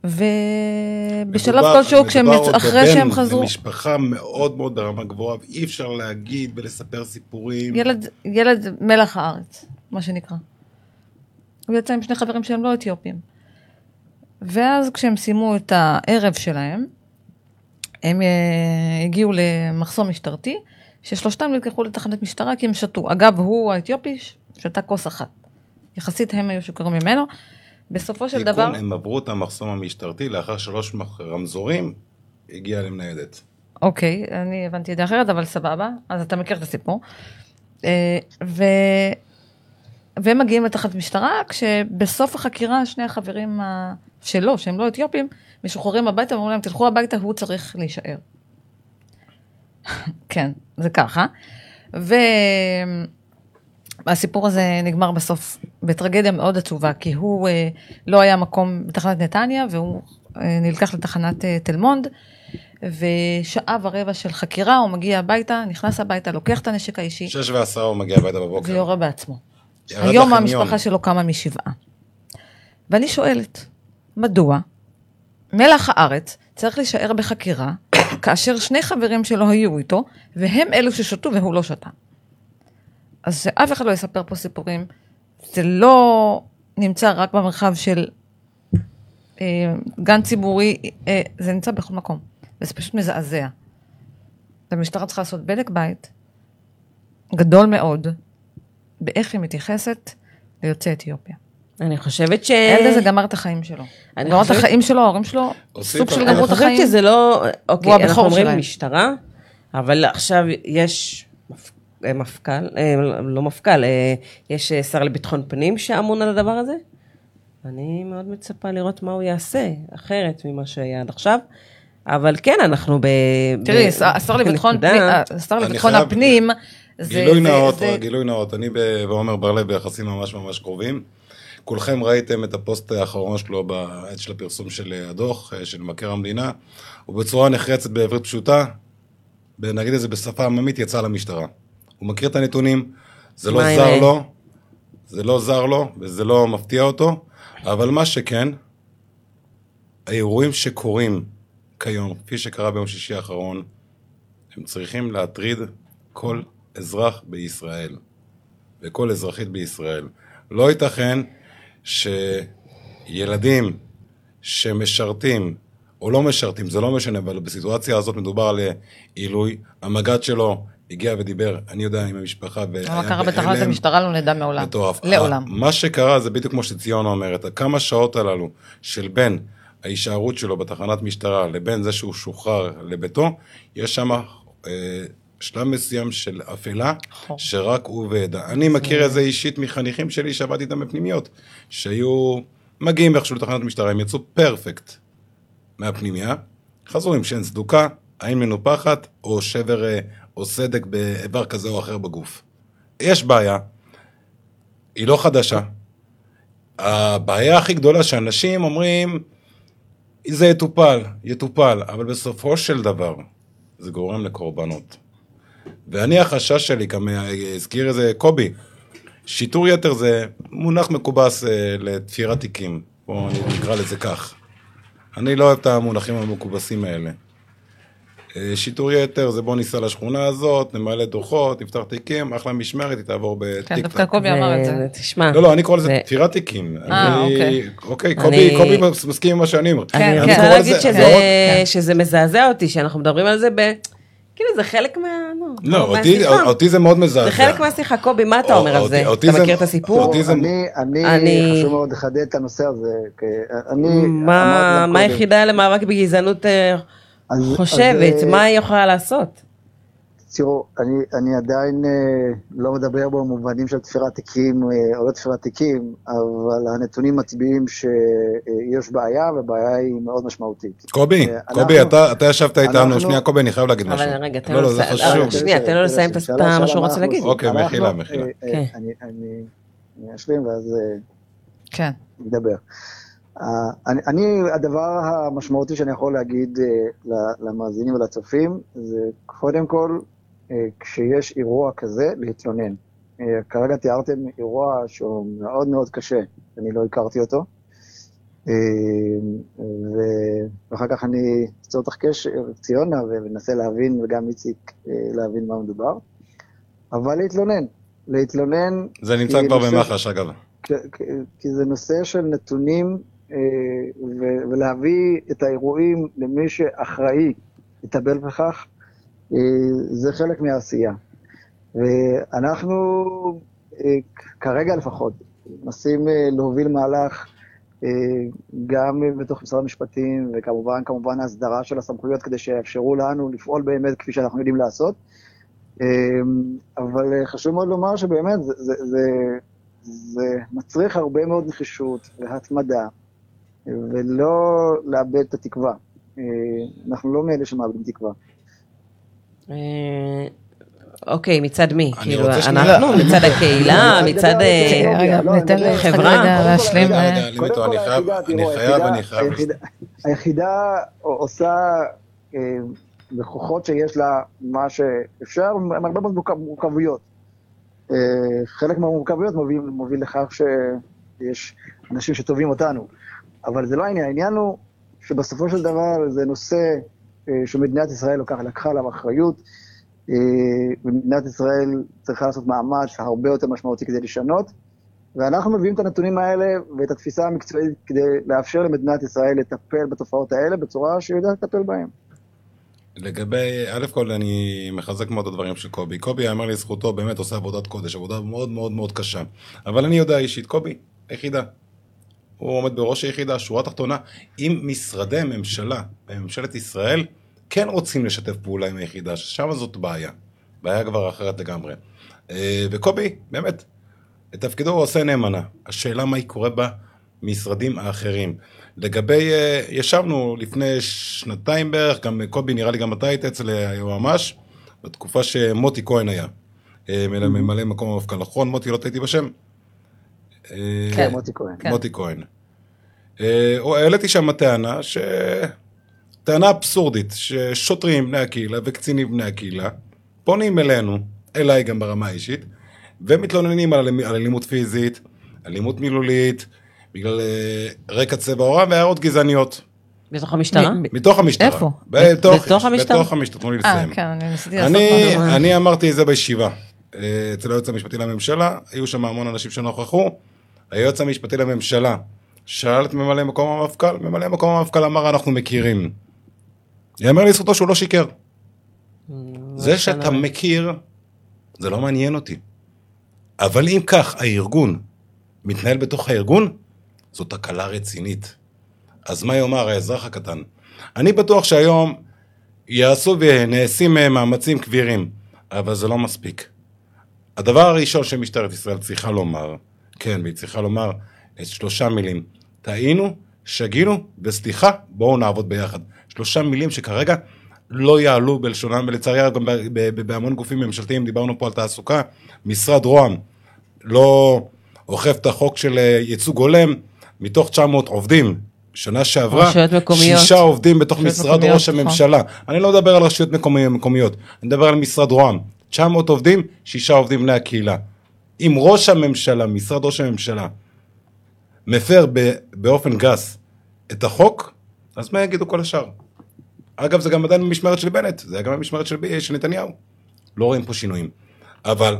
ובשלב כלשהו, כשהם, אחרי שהם חזרו... מדובר במשפחה מאוד מאוד ברמה גבוהה, ואי אפשר להגיד ולספר סיפורים. ילד, ילד מלח הארץ, מה שנקרא. הוא יצא עם שני חברים שהם לא אתיופים. ואז כשהם סיימו את הערב שלהם, הם אה, הגיעו למחסום משטרתי, ששלושתם נלקחו לתחנת משטרה כי הם שתו. אגב, הוא האתיופי שתה כוס אחת. יחסית הם היו שוקרים ממנו. בסופו של דבר... הם עברו את המחסום המשטרתי, לאחר שלוש רמזורים, הגיע למניידת. אוקיי, אני הבנתי את זה אחרת, אבל סבבה, אז אתה מכיר את הסיפור. אה, ו... והם מגיעים לתחת משטרה, כשבסוף החקירה שני החברים שלו, שהם לא אתיופים, משוחררים הביתה ואומרים להם, תלכו הביתה, הוא צריך להישאר. כן, זה ככה. ו... הסיפור הזה נגמר בסוף בטרגדיה מאוד עצובה, כי הוא אה, לא היה מקום בתחנת נתניה, והוא אה, נלקח לתחנת אה, תל מונד, ושעה ורבע של חקירה, הוא מגיע הביתה, נכנס הביתה, לוקח את הנשק האישי, שש ועשרה הוא מגיע הביתה בבוקר. ויורה בעצמו. היום לחניון. המשפחה שלו קמה משבעה. ואני שואלת, מדוע מלח הארץ צריך להישאר בחקירה כאשר שני חברים שלו היו איתו, והם אלו ששתו והוא לא שתה? אז שאף אחד לא יספר פה סיפורים, זה לא נמצא רק במרחב של אה, גן ציבורי, אה, זה נמצא בכל מקום, וזה פשוט מזעזע. המשטרה צריכה לעשות בדק בית גדול מאוד, באיך היא מתייחסת ליוצאי אתיופיה. אני חושבת ש... הילד הזה גמר את החיים שלו. אני גמר את חושבת- החיים שלו, ההורים שלו, סוג של על- גמרו אני את חושבת החיים. שזה לא... אוקיי, אנחנו אומרים שלהם. משטרה, אבל עכשיו יש מפכ"ל, אה, לא מפכ"ל, אה, יש אה, שר לביטחון פנים שאמון על הדבר הזה. אני מאוד מצפה לראות מה הוא יעשה, אחרת ממה שהיה עד עכשיו. אבל כן, אנחנו ב... תראי, השר- לביטחון פנים, אה, השר לביטחון חייב- הפנים, זה... גילוי נאות, זה- גילוי נאות, אני ב- ועומר בר-לב ביחסים ממש ממש קרובים. כולכם ראיתם את הפוסט האחרון שלו בעת של הפרסום של הדוח אה, של מבקר המדינה, ובצורה נחרצת בעברית פשוטה, נגיד את זה בשפה עממית, יצא למשטרה. הוא מכיר את הנתונים, זה לא זר לו, זה לא זר לו, וזה לא מפתיע אותו, אבל מה שכן, האירועים שקורים כיום, כפי שקרה ביום שישי האחרון, הם צריכים להטריד כל אזרח בישראל וכל אזרחית בישראל. לא ייתכן שילדים שמשרתים או לא משרתים, זה לא משנה, אבל בסיטואציה הזאת מדובר על עילוי. המג"ד שלו הגיע ודיבר, אני יודע, עם המשפחה, והיה מה קרה בתחנת. המשטרה לא נדע מעולם. מטורף. לעולם. מה שקרה זה בדיוק כמו שציונה אומרת, הכמה שעות הללו של בין ההישארות שלו בתחנת משטרה לבין זה שהוא שוחרר לביתו, יש שם אה, שלב מסוים של אפלה חור. שרק הוא וידע. אני מכיר את זה אישית מחניכים שלי שעבדתי איתם בפנימיות, שהיו מגיעים איכשהו לתחנת משטרה, הם יצאו פרפקט מהפנימייה, חזרו עם שן סדוקה, עין מנופחת, או שבר אה, או סדק באיבר כזה או אחר בגוף. יש בעיה, היא לא חדשה. הבעיה הכי גדולה שאנשים אומרים, זה יטופל, יטופל, אבל בסופו של דבר זה גורם לקורבנות. ואני החשש שלי, אה, הזכיר איזה קובי, שיטור יתר זה מונח מקובס אה, לתפירת תיקים, בואו נקרא לזה כך. אני לא אוהב את המונחים המקובסים האלה. שיטור יתר זה בוא ניסע לשכונה הזאת, נמלא דוחות, נפתח תיקים, אחלה משמרת, היא תעבור כן, בטיק דווקא קובי אמר את זה. תשמע, לא, לא, אני קורא לזה זה- תפירת תיקים. אה, אני- אוקיי. אוקיי, קובי קובי מסכים עם מה שאני אומר. כן, אני כן. רוצה להגיד לזה- שזה, מזעזע אותי, שאנחנו מדברים על זה ב... כאילו זה חלק מה... לא, אותי- זה מאוד מזעזע. זה חלק מהשיחה, קובי, מה אתה או- אומר על זה? אתה זה- מכיר את הסיפור? אני, אני, אני- חשוב מאוד לחדד את הנושא הזה. כי אני מה היחידה למאבק בגזענות אה, אז- חושבת? אז, אה, מה היא יכולה לעשות? תראו, אני, אני עדיין אה, לא מדבר במובנים של תפירת תיקים אה, או לא תפירת תיקים, אבל הנתונים מצביעים שיש בעיה, והבעיה היא מאוד משמעותית. קובי, אה, קובי, אנחנו- אתה אתה ישבת איתנו, אנחנו- שנייה, קובי, אני חייב להגיד משהו. אבל רגע, תן לא, לו לא, לסיים. חשוב. אבל שנייה, תן לו לסיים את מה שהוא רוצה להגיד. אוקיי, מחילה, מחילה. אה, אה, כן. אני- אשלים ואז אה, כן. נדבר. Uh, אני, אני, הדבר המשמעותי שאני יכול להגיד uh, למאזינים ולצופים, זה קודם כל, uh, כשיש אירוע כזה, להתלונן. כרגע תיארתם אירוע שהוא מאוד מאוד קשה, אני לא הכרתי אותו. ואחר כך אני אצטרך לתחקש ציונה ומנסה להבין, וגם איציק, להבין מה מדובר. אבל להתלונן. להתלונן... זה נמצא כבר במח"ש, אגב. כי- זה נושא של נתונים אה, ולהביא את האירועים למי שאחראי לטפל בכך, אה, זה חלק מהעשייה. ואנחנו אה, כרגע לפחות מנסים אה, להוביל מהלך אה, גם בתוך משרד המשפטים וכמובן כמובן ההסדרה של הסמכויות כדי שיאפשרו לנו לפעול באמת כפי שאנחנו יודעים לעשות. אה, אבל אה, חשוב מאוד לומר שבאמת זה, זה, זה, זה מצריך הרבה מאוד נחישות והתמדה, ולא לאבד את התקווה. אה, אנחנו לא מאלה שמאבדים תקווה. אה, אוקיי, מצד מי? כאילו, אנחנו, מצד הקהילה, מצד... אה, לא, חברה. רגע להשלים. אה, אני חייב, אני חייב, היחידה- אני חייב. היחידה- היחידה עושה בכוחות שיש לה מה שאפשר, עם הרבה מאוד מורכב- מורכבויות. אה, חלק מהמורכבויות מוביל, מוביל לכך שיש אנשים שטובים אותנו, אבל זה לא העניין, העניין הוא שבסופו של דבר זה נושא אה, שמדינת ישראל לקחה עליו אחריות, אה, ומדינת ישראל צריכה לעשות מאמץ הרבה יותר משמעותי כדי לשנות, ואנחנו מביאים את הנתונים האלה ואת התפיסה המקצועית כדי לאפשר למדינת ישראל לטפל בתופעות האלה בצורה שהיא יודעת לטפל בהן. לגבי, א' כל אני מחזק מאוד את הדברים של קובי. קובי, יאמר לזכותו, באמת עושה עבודת קודש, עבודה מאוד מאוד מאוד קשה. אבל אני יודע אישית, קובי, היחידה. הוא עומד בראש היחידה, שורה תחתונה. אם משרדי ממשלה בממשלת ישראל כן רוצים לשתף פעולה עם היחידה, ששם זאת בעיה. בעיה כבר אחרת לגמרי. אה, וקובי, באמת, את תפקידו הוא עושה נאמנה. השאלה מה קורה במשרדים האחרים. לגבי, אה, ישבנו לפני שנתיים בערך, גם קובי נראה לי גם אתה היית אצל היועמ"ש, בתקופה שמוטי כהן היה. אה, ממלא מקום המפכ"ל, נכון? מוטי, לא טעיתי בשם? אה, כן, מוטי כהן. כן. מוטי כהן. אה, העליתי שם טענה, ש... טענה אבסורדית, ששוטרים בני הקהילה וקצינים בני הקהילה פונים אלינו, אליי גם ברמה האישית, ומתלוננים על, על אלימות פיזית, אלימות מילולית, בגלל אה, רקע צבע עורם והערות גזעניות. בתוך המשטרה? מתוך המשטרה. איפה? בתוך, בתוך המשטרה? בתוך המשטרה, תנו לי אה, לסיים. כן, אני ניסיתי לעשות אני, אמרתי את זה בישיבה. אה, אצל היועץ המשפטי לממשלה, היו שם המון אנשים שנוכחו. היועץ המשפטי לממשלה שאל את ממלא מקום המפכ"ל, ממלא מקום המפכ"ל אמר אנחנו מכירים. יאמר לזכותו שהוא לא שיקר. זה שאתה מכיר, זה לא מעניין אותי. אבל אם כך, הארגון מתנהל בתוך הארגון, זו תקלה רצינית. אז מה יאמר האזרח הקטן? אני בטוח שהיום יעשו ונעשים מאמצים כבירים, אבל זה לא מספיק. הדבר הראשון שמשטרת ישראל צריכה לומר, כן, והיא צריכה לומר את שלושה מילים, טעינו, שגינו, וסליחה, בואו נעבוד ביחד. שלושה מילים שכרגע לא יעלו בלשונם, ולצערי הרב גם בהמון גופים ממשלתיים, דיברנו פה על תעסוקה, משרד רוה"מ לא אוכף את החוק של אה, ייצוג הולם, מתוך 900 עובדים, שנה שעברה, מקומיות. שישה עובדים בתוך משרד מקומיות, ראש נכון. הממשלה. אני לא מדבר על רשויות מקומי- מקומיות, אני מדבר על משרד רוה"מ. 900 עובדים, שישה עובדים בני הקהילה. אם ראש הממשלה, משרד ראש הממשלה, מפר באופן גס את החוק, אז מה יגידו כל השאר? אגב, זה גם עדיין במשמרת של בנט, זה היה גם במשמרת של, של נתניהו. לא רואים פה שינויים. אבל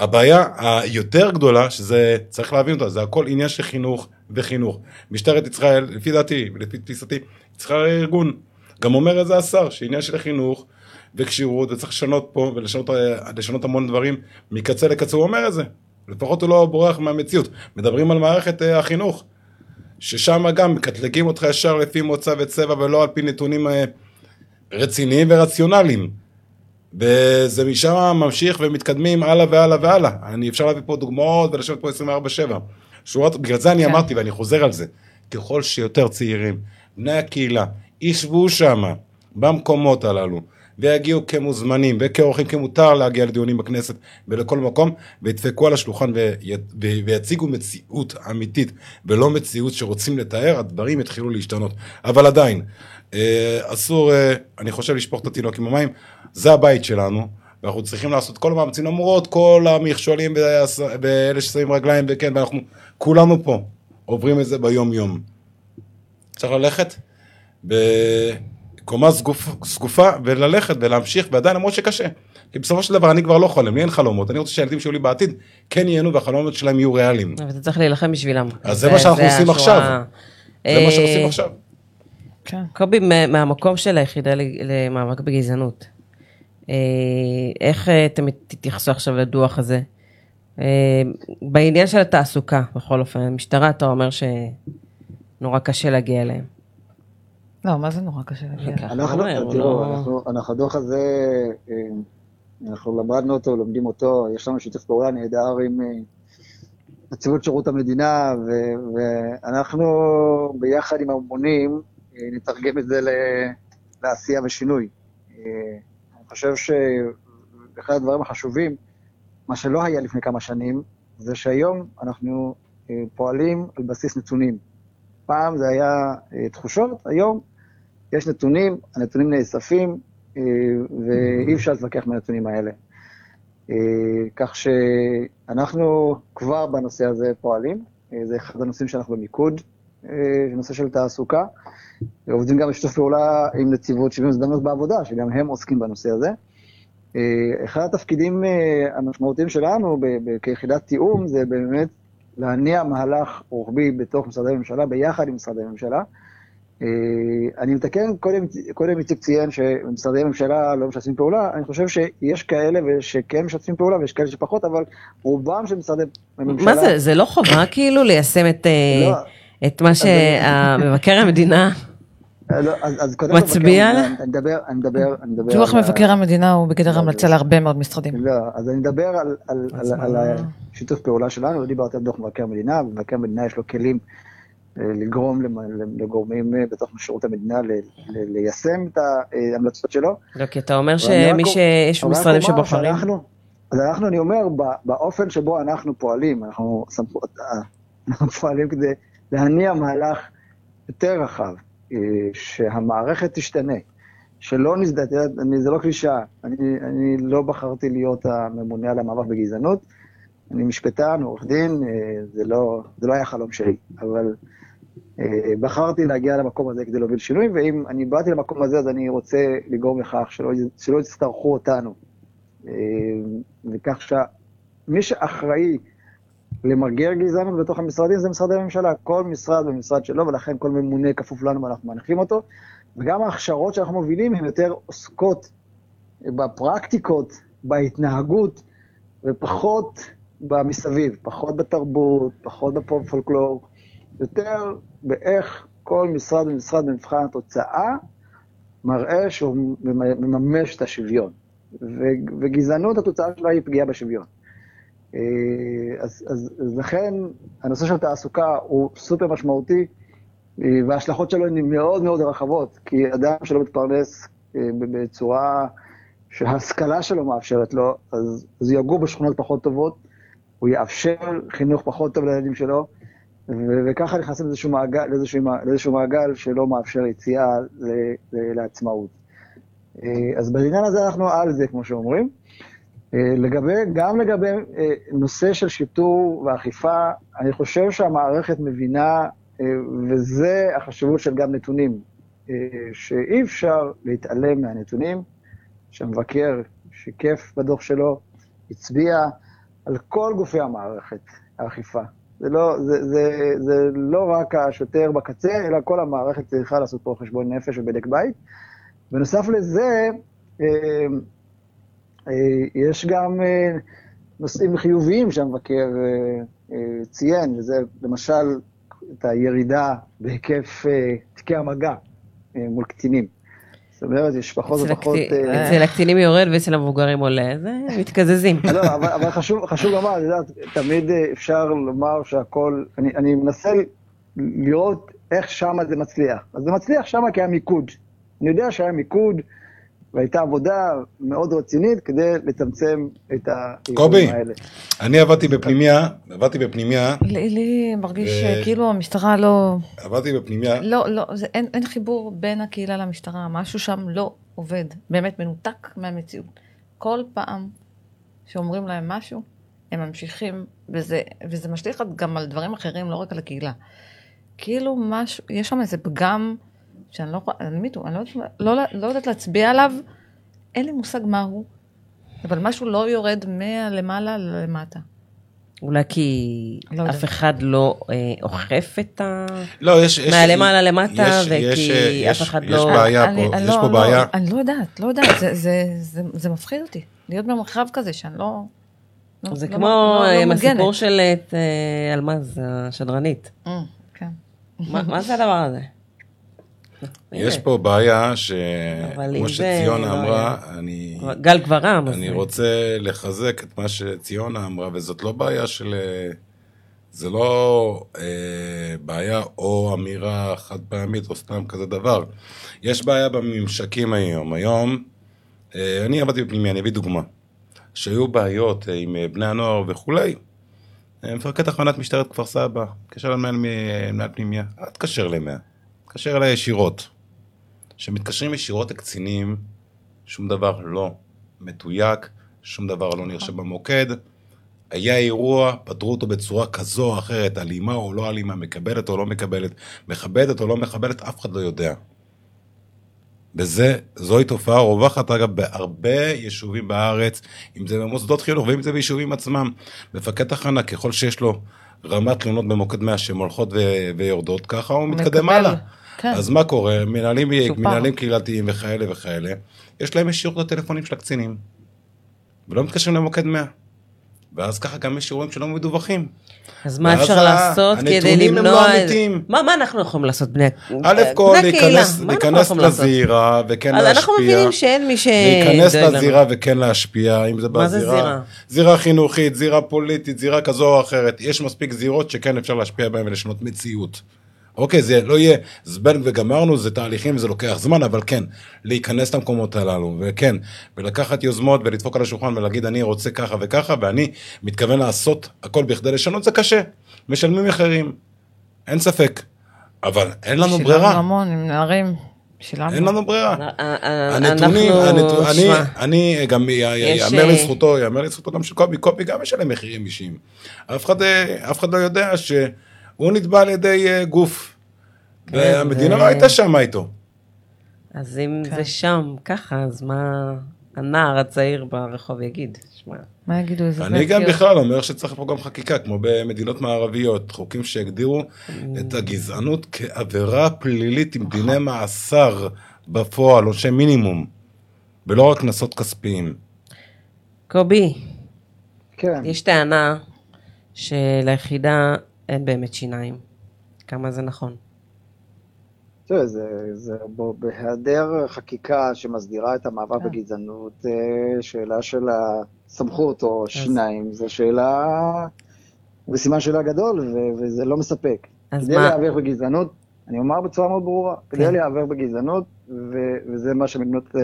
הבעיה היותר גדולה, שזה, צריך להבין אותה, זה הכל עניין של חינוך וחינוך. משטרת ישראל, לפי דעתי ולפי תפיסתי, צריכה ארגון. גם אומר את זה השר, שעניין של חינוך וכשירות, וצריך לשנות פה ולשנות אה, המון דברים מקצה לקצה, הוא אומר את זה. לפחות הוא לא בורח מהמציאות. מדברים על מערכת אה, החינוך, ששם גם מקטלגים אותך ישר לפי מוצא וצבע ולא על פי נתונים אה, רציניים ורציונליים. וזה משם ממשיך ומתקדמים הלאה והלאה והלאה. אני אפשר להביא פה דוגמאות ולשבת פה 24-7. שורות, בגלל זה אני כן. אמרתי ואני חוזר על זה. ככל שיותר צעירים, בני הקהילה, ישבו שם, במקומות הללו, ויגיעו כמוזמנים וכאורחים, כי מותר להגיע לדיונים בכנסת ולכל מקום, וידפקו על השולחן ויציגו מציאות אמיתית, ולא מציאות שרוצים לתאר, הדברים יתחילו להשתנות. אבל עדיין, אה, אסור, אה, אני חושב, לשפוך את התינוק עם המים, זה הבית שלנו. ואנחנו צריכים לעשות כל המאמצים למרות כל המכשולים ואלה ששמים רגליים וכן ואנחנו כולנו פה עוברים את זה ביום יום. צריך ללכת בקומה סגוף, סגופה וללכת ולהמשיך ועדיין למרות שקשה. כי בסופו של דבר אני כבר לא חולם, לי אין חלומות, אני רוצה שהילדים שלי בעתיד כן ייהנו והחלומות שלהם יהיו ריאליים. אבל אתה צריך להילחם בשבילם. אז זה מה שאנחנו עושים השורה. עכשיו. זה מה שעושים אה, עכשיו. כן. קובי, מה- מהמקום של היחידה ל- למאבק בגזענות, אה, איך אה, אתם תתייחסו עכשיו לדוח הזה? בעניין של התעסוקה, בכל אופן, המשטרה, אתה אומר שנורא קשה להגיע אליהם. לא, מה זה נורא קשה להגיע? אנחנו, הוא תראו, לא- אנחנו, אנחנו, הדוח הזה, אה, אנחנו למדנו אותו, לומדים אותו, יש לנו שיתוף פעולה נהדר עם אה, נציבות שירות המדינה, ואנחנו ביחד עם הממונים אה, נתרגם את זה ל- לעשייה ושינוי. אני חושב שאחד הדברים החשובים, מה שלא היה לפני כמה שנים, זה שהיום אנחנו פועלים על בסיס נתונים. פעם זה היה תחושות, היום יש נתונים, הנתונים נאספים, אה, ואי אפשר להתווכח מהנתונים האלה. אה, כך שאנחנו כבר בנושא הזה פועלים, אה, זה אחד הנושאים שאנחנו במיקוד, נושא של תעסוקה. עובדים גם בשיתוף פעולה עם נציבות שוויון הזדמנות בעבודה, שגם הם עוסקים בנושא הזה. אחד התפקידים המשמעותיים שלנו כיחידת תיאום זה באמת להניע מהלך רוחבי בתוך משרדי הממשלה, ביחד עם משרדי הממשלה. אה, אני מתקן, קודם, קודם איציק ציין שמשרדי הממשלה לא משתפים פעולה, אני חושב שיש כאלה שכן משתפים פעולה ויש כאלה שפחות, אבל רובם של משרדי הממשלה... מה זה, זה לא חובה כאילו ליישם את, אה, לא. את מה שהמבקר המדינה... לא, אז, אז קודם מצביע לה? המדינה, אני מדבר, אני מדבר, אני מדבר... דוח מבקר המדינה הוא בגדר לא, המלצה להרבה מאוד משרדים. לא, אז אני מדבר על, על, על, אז על מה? השיתוף פעולה שלנו, לא דיברתי על דוח מבקר המדינה, ומבקר המדינה יש לו כלים לגרום למ- לגורמים אה, בתוך שירות המדינה ליישם את ההמלצות שלו. לא, כי אתה אומר שמי שיש משרדים שבוחרים... אז אנחנו, אני אומר, באופן שבו אנחנו פועלים, אנחנו, אה, אנחנו פועלים כדי להניע מהלך יותר רחב, אה, שהמערכת תשתנה, שלא נזדהה, אני- זה לא קלישאה, אני, אני לא בחרתי להיות הממונה על המאבק בגזענות, אני משפטן, עורך דין, אה, זה לא, זה לא היה חלום שלי, אבל אה, בחרתי להגיע למקום הזה כדי להוביל שינוי, ואם אני באתי למקום הזה, אז אני רוצה לגרום לכך שלא, שלא יצטרכו אותנו. אה, וכך שמי שאחראי למגר גזענות בתוך המשרדים זה משרדי הממשלה, כל משרד במשרד שלו, ולכן כל ממונה כפוף לנו ואנחנו מנחים אותו. וגם ההכשרות שאנחנו מובילים הן יותר עוסקות בפרקטיקות, בהתנהגות, ופחות במסביב, פחות בתרבות, פחות בפולקלור, יותר באיך כל משרד ומשרד במבחן התוצאה מראה שהוא מממש את השוויון. וגזענות, התוצאה שלה היא פגיעה בשוויון. אה, אז, אז, אז לכן הנושא של תעסוקה הוא סופר משמעותי, אה, וההשלכות שלו הן מאוד מאוד רחבות, כי אדם שלא מתפרנס אה, בצורה שההשכלה שלו מאפשרת לו, אז, אז יגור בשכונות פחות טובות, הוא יאפשר חינוך פחות טוב לילדים שלו, וככה נכנסים לאיזשהו מעגל, לאיזשהו, לאיזשהו מעגל שלא מאפשר יציאה ל- ל- לעצמאות. אה, אז בעניין הזה אנחנו על זה, כמו שאומרים. אה, לגבי, גם לגבי אה, נושא של שיטור ואכיפה, אני חושב שהמערכת מבינה, וזה החשיבות של גם נתונים, שאי אפשר להתעלם מהנתונים, שהמבקר שיקף בדוח שלו, הצביע על כל גופי המערכת, האכיפה. זה לא, זה, זה, זה לא רק השוטר בקצה, אלא כל המערכת צריכה לעשות פה חשבון נפש ובדק בית. בנוסף לזה, אה, אה, יש גם אה, נושאים חיוביים שהמבקר אה, אה, ציין, וזה למשל את הירידה בהיקף אה, תיקי המגע מול קטינים. זאת אומרת, יש פחות ופחות... אה, אצל הקטינים יורד ואצל המבוגרים עולה, זה מתקזזים. לא, אבל, אבל חשוב, חשוב לומר, את יודעת, תמיד אה, אפשר לומר שהכל, אני, אני מנסה לראות איך שמה זה מצליח. אז זה מצליח שמה כי היה מיקוד. אני יודע שהיה מיקוד, והייתה עבודה מאוד רצינית כדי לצמצם את קובי. האירועים האלה. אני עבדתי בפנימייה, עבדתי בפנימייה, לי לי מרגיש ו- כאילו המשטרה לא, עבדתי בפנימייה, לא, לא, זה, אין, אין חיבור בין הקהילה למשטרה, משהו שם לא עובד, באמת מנותק מהמציאות. כל פעם שאומרים להם משהו, הם ממשיכים, וזה, וזה משליך גם על דברים אחרים, לא רק על הקהילה. כאילו משהו, יש שם איזה פגם שאני לא יכולה, אני מיתו, אני לא, יודעת- לא, לא יודעת להצביע עליו, אין לי מושג מהו, אבל משהו לא יורד מהלמעלה למטה. אולי כי לא. אף אחד לא אה, אוכף את ה... לא, יש, יש, מהלמעלה למטה, יש- וכי יש, אה, אף יש- אחד יש לא- בעיה אני- פה, אני יש לא- פה לא- בעיה, אני לא יודעת, לא יודעת, זה- זה- זה- זה מפחיד אותי, להיות במרחב כזה שאני לא... לא- זה לא- כמו לא- לא אה, מוגנת. הסיפור של את, אה, אלמז, השדרנית. אה, כן. מה מה זה הדבר הזה? יש פה בעיה שכמו שציונה לא אמרה, אני... גל. אז אני רוצה לחזק את מה שציונה אמרה, וזאת לא בעיה של... אה, זה לא אה, בעיה או אמירה חד פעמית או סתם כזה דבר. יש בעיה בממשקים היום. היום, אה, אני עבדתי בפנימיה, אני אביא דוגמה. שהיו בעיות אה, עם אה, בני הנוער וכולי, אה, מפקד תחנת משטרת כפר סבא, התקשר למנהל פנימיה, אל תקשר למאה, תקשר אליי ישירות. שמתקשרים ישירות לקצינים, שום דבר לא מתויק, שום דבר לא נרשם במוקד. היה אירוע, פתרו אותו בצורה כזו או אחרת, אלימה או לא אלימה, מקבלת או לא מקבלת, מכבדת או לא מכבדת, אף אחד לא יודע. וזה, זוהי תופעה רווחת, אגב, בהרבה יישובים בארץ, אם זה במוסדות חינוך ואם זה ביישובים עצמם. מפקד תחנה, ככל שיש לו רמת תלונות במוקד 100 שהן הולכות ו- ויורדות, ככה הוא מתקדם. הלאה. כן. אז מה קורה? מנהלים. מנהלים קהילתיים וכאלה וכאלה, יש להם ישירות לטלפונים של הקצינים, ולא מתקשרים למוקד 100. ואז ככה גם יש אירועים שלא מדווחים. אז מה אפשר לעשות כדי הנתונים הם למנוע... לא את- אמיתיים. מה מה אנחנו יכולים לעשות, בני א' כל הקהילה? להיכנס? לזירה וכן אז להשפיע. אנחנו מבינים שאין מי ש... להיכנס. לזירה וכן להשפיע, אם זה מה זה בזירה... זירה? זירה חינוכית, זירה פוליטית, זירה כזו או אחרת. יש מספיק זירות שכן אפשר להשפיע בהן ולשנות מציאות. אוקיי, זה לא יהיה זבנג וגמרנו, זה תהליכים וזה לוקח זמן, אבל כן, להיכנס למקומות הללו, וכן, ולקחת יוזמות ולדפוק על השולחן ולהגיד אני רוצה ככה וככה, ואני מתכוון לעשות הכל בכדי לשנות, זה קשה. משלמים מחירים, אין ספק. אבל אין לנו שילמנו ברירה, המון עם נערים, שילמנו. אין לנו ברירה. אה, אה, הנתונים, אנחנו- הנתו- אני, אני גם, יאמר אה, לזכותו, יאמר לזכותו גם של קובי, קובי גם משלם מחירים אישיים. אף אחד, אה, אף אחד לא יודע שהוא נתבע על ידי אה, גוף. כן, והמדינה זה- לא הייתה שם איתו. אז אם כן. זה שם ככה, אז מה הנער הצעיר ברחוב יגיד? שמע, מה יגידו אני גם? בכלל אומר שצריך פה גם חקיקה, כמו במדינות מערביות, חוקים שהגדירו את הגזענות כעבירה פלילית עם דיני מאסר בפועל, עונשי מינימום, ולא רק קנסות כספיים. קובי, כן. יש טענה שליחידה באמת שיניים. כמה זה נכון? תראה, זה, זה בו, בהיעדר חקיקה שמסדירה את המאבק כן. בגזענות, אה, שאלה של הסמכות או שיניים, זו שאלה, וסימן שאלה גדול, ו, וזה לא מספק. אז כדי מה- להיאבק בגזענות, אני אומר בצורה מאוד ברורה, כן. כדי להיאבק בגזענות, ו, וזה מה שמדינות אה,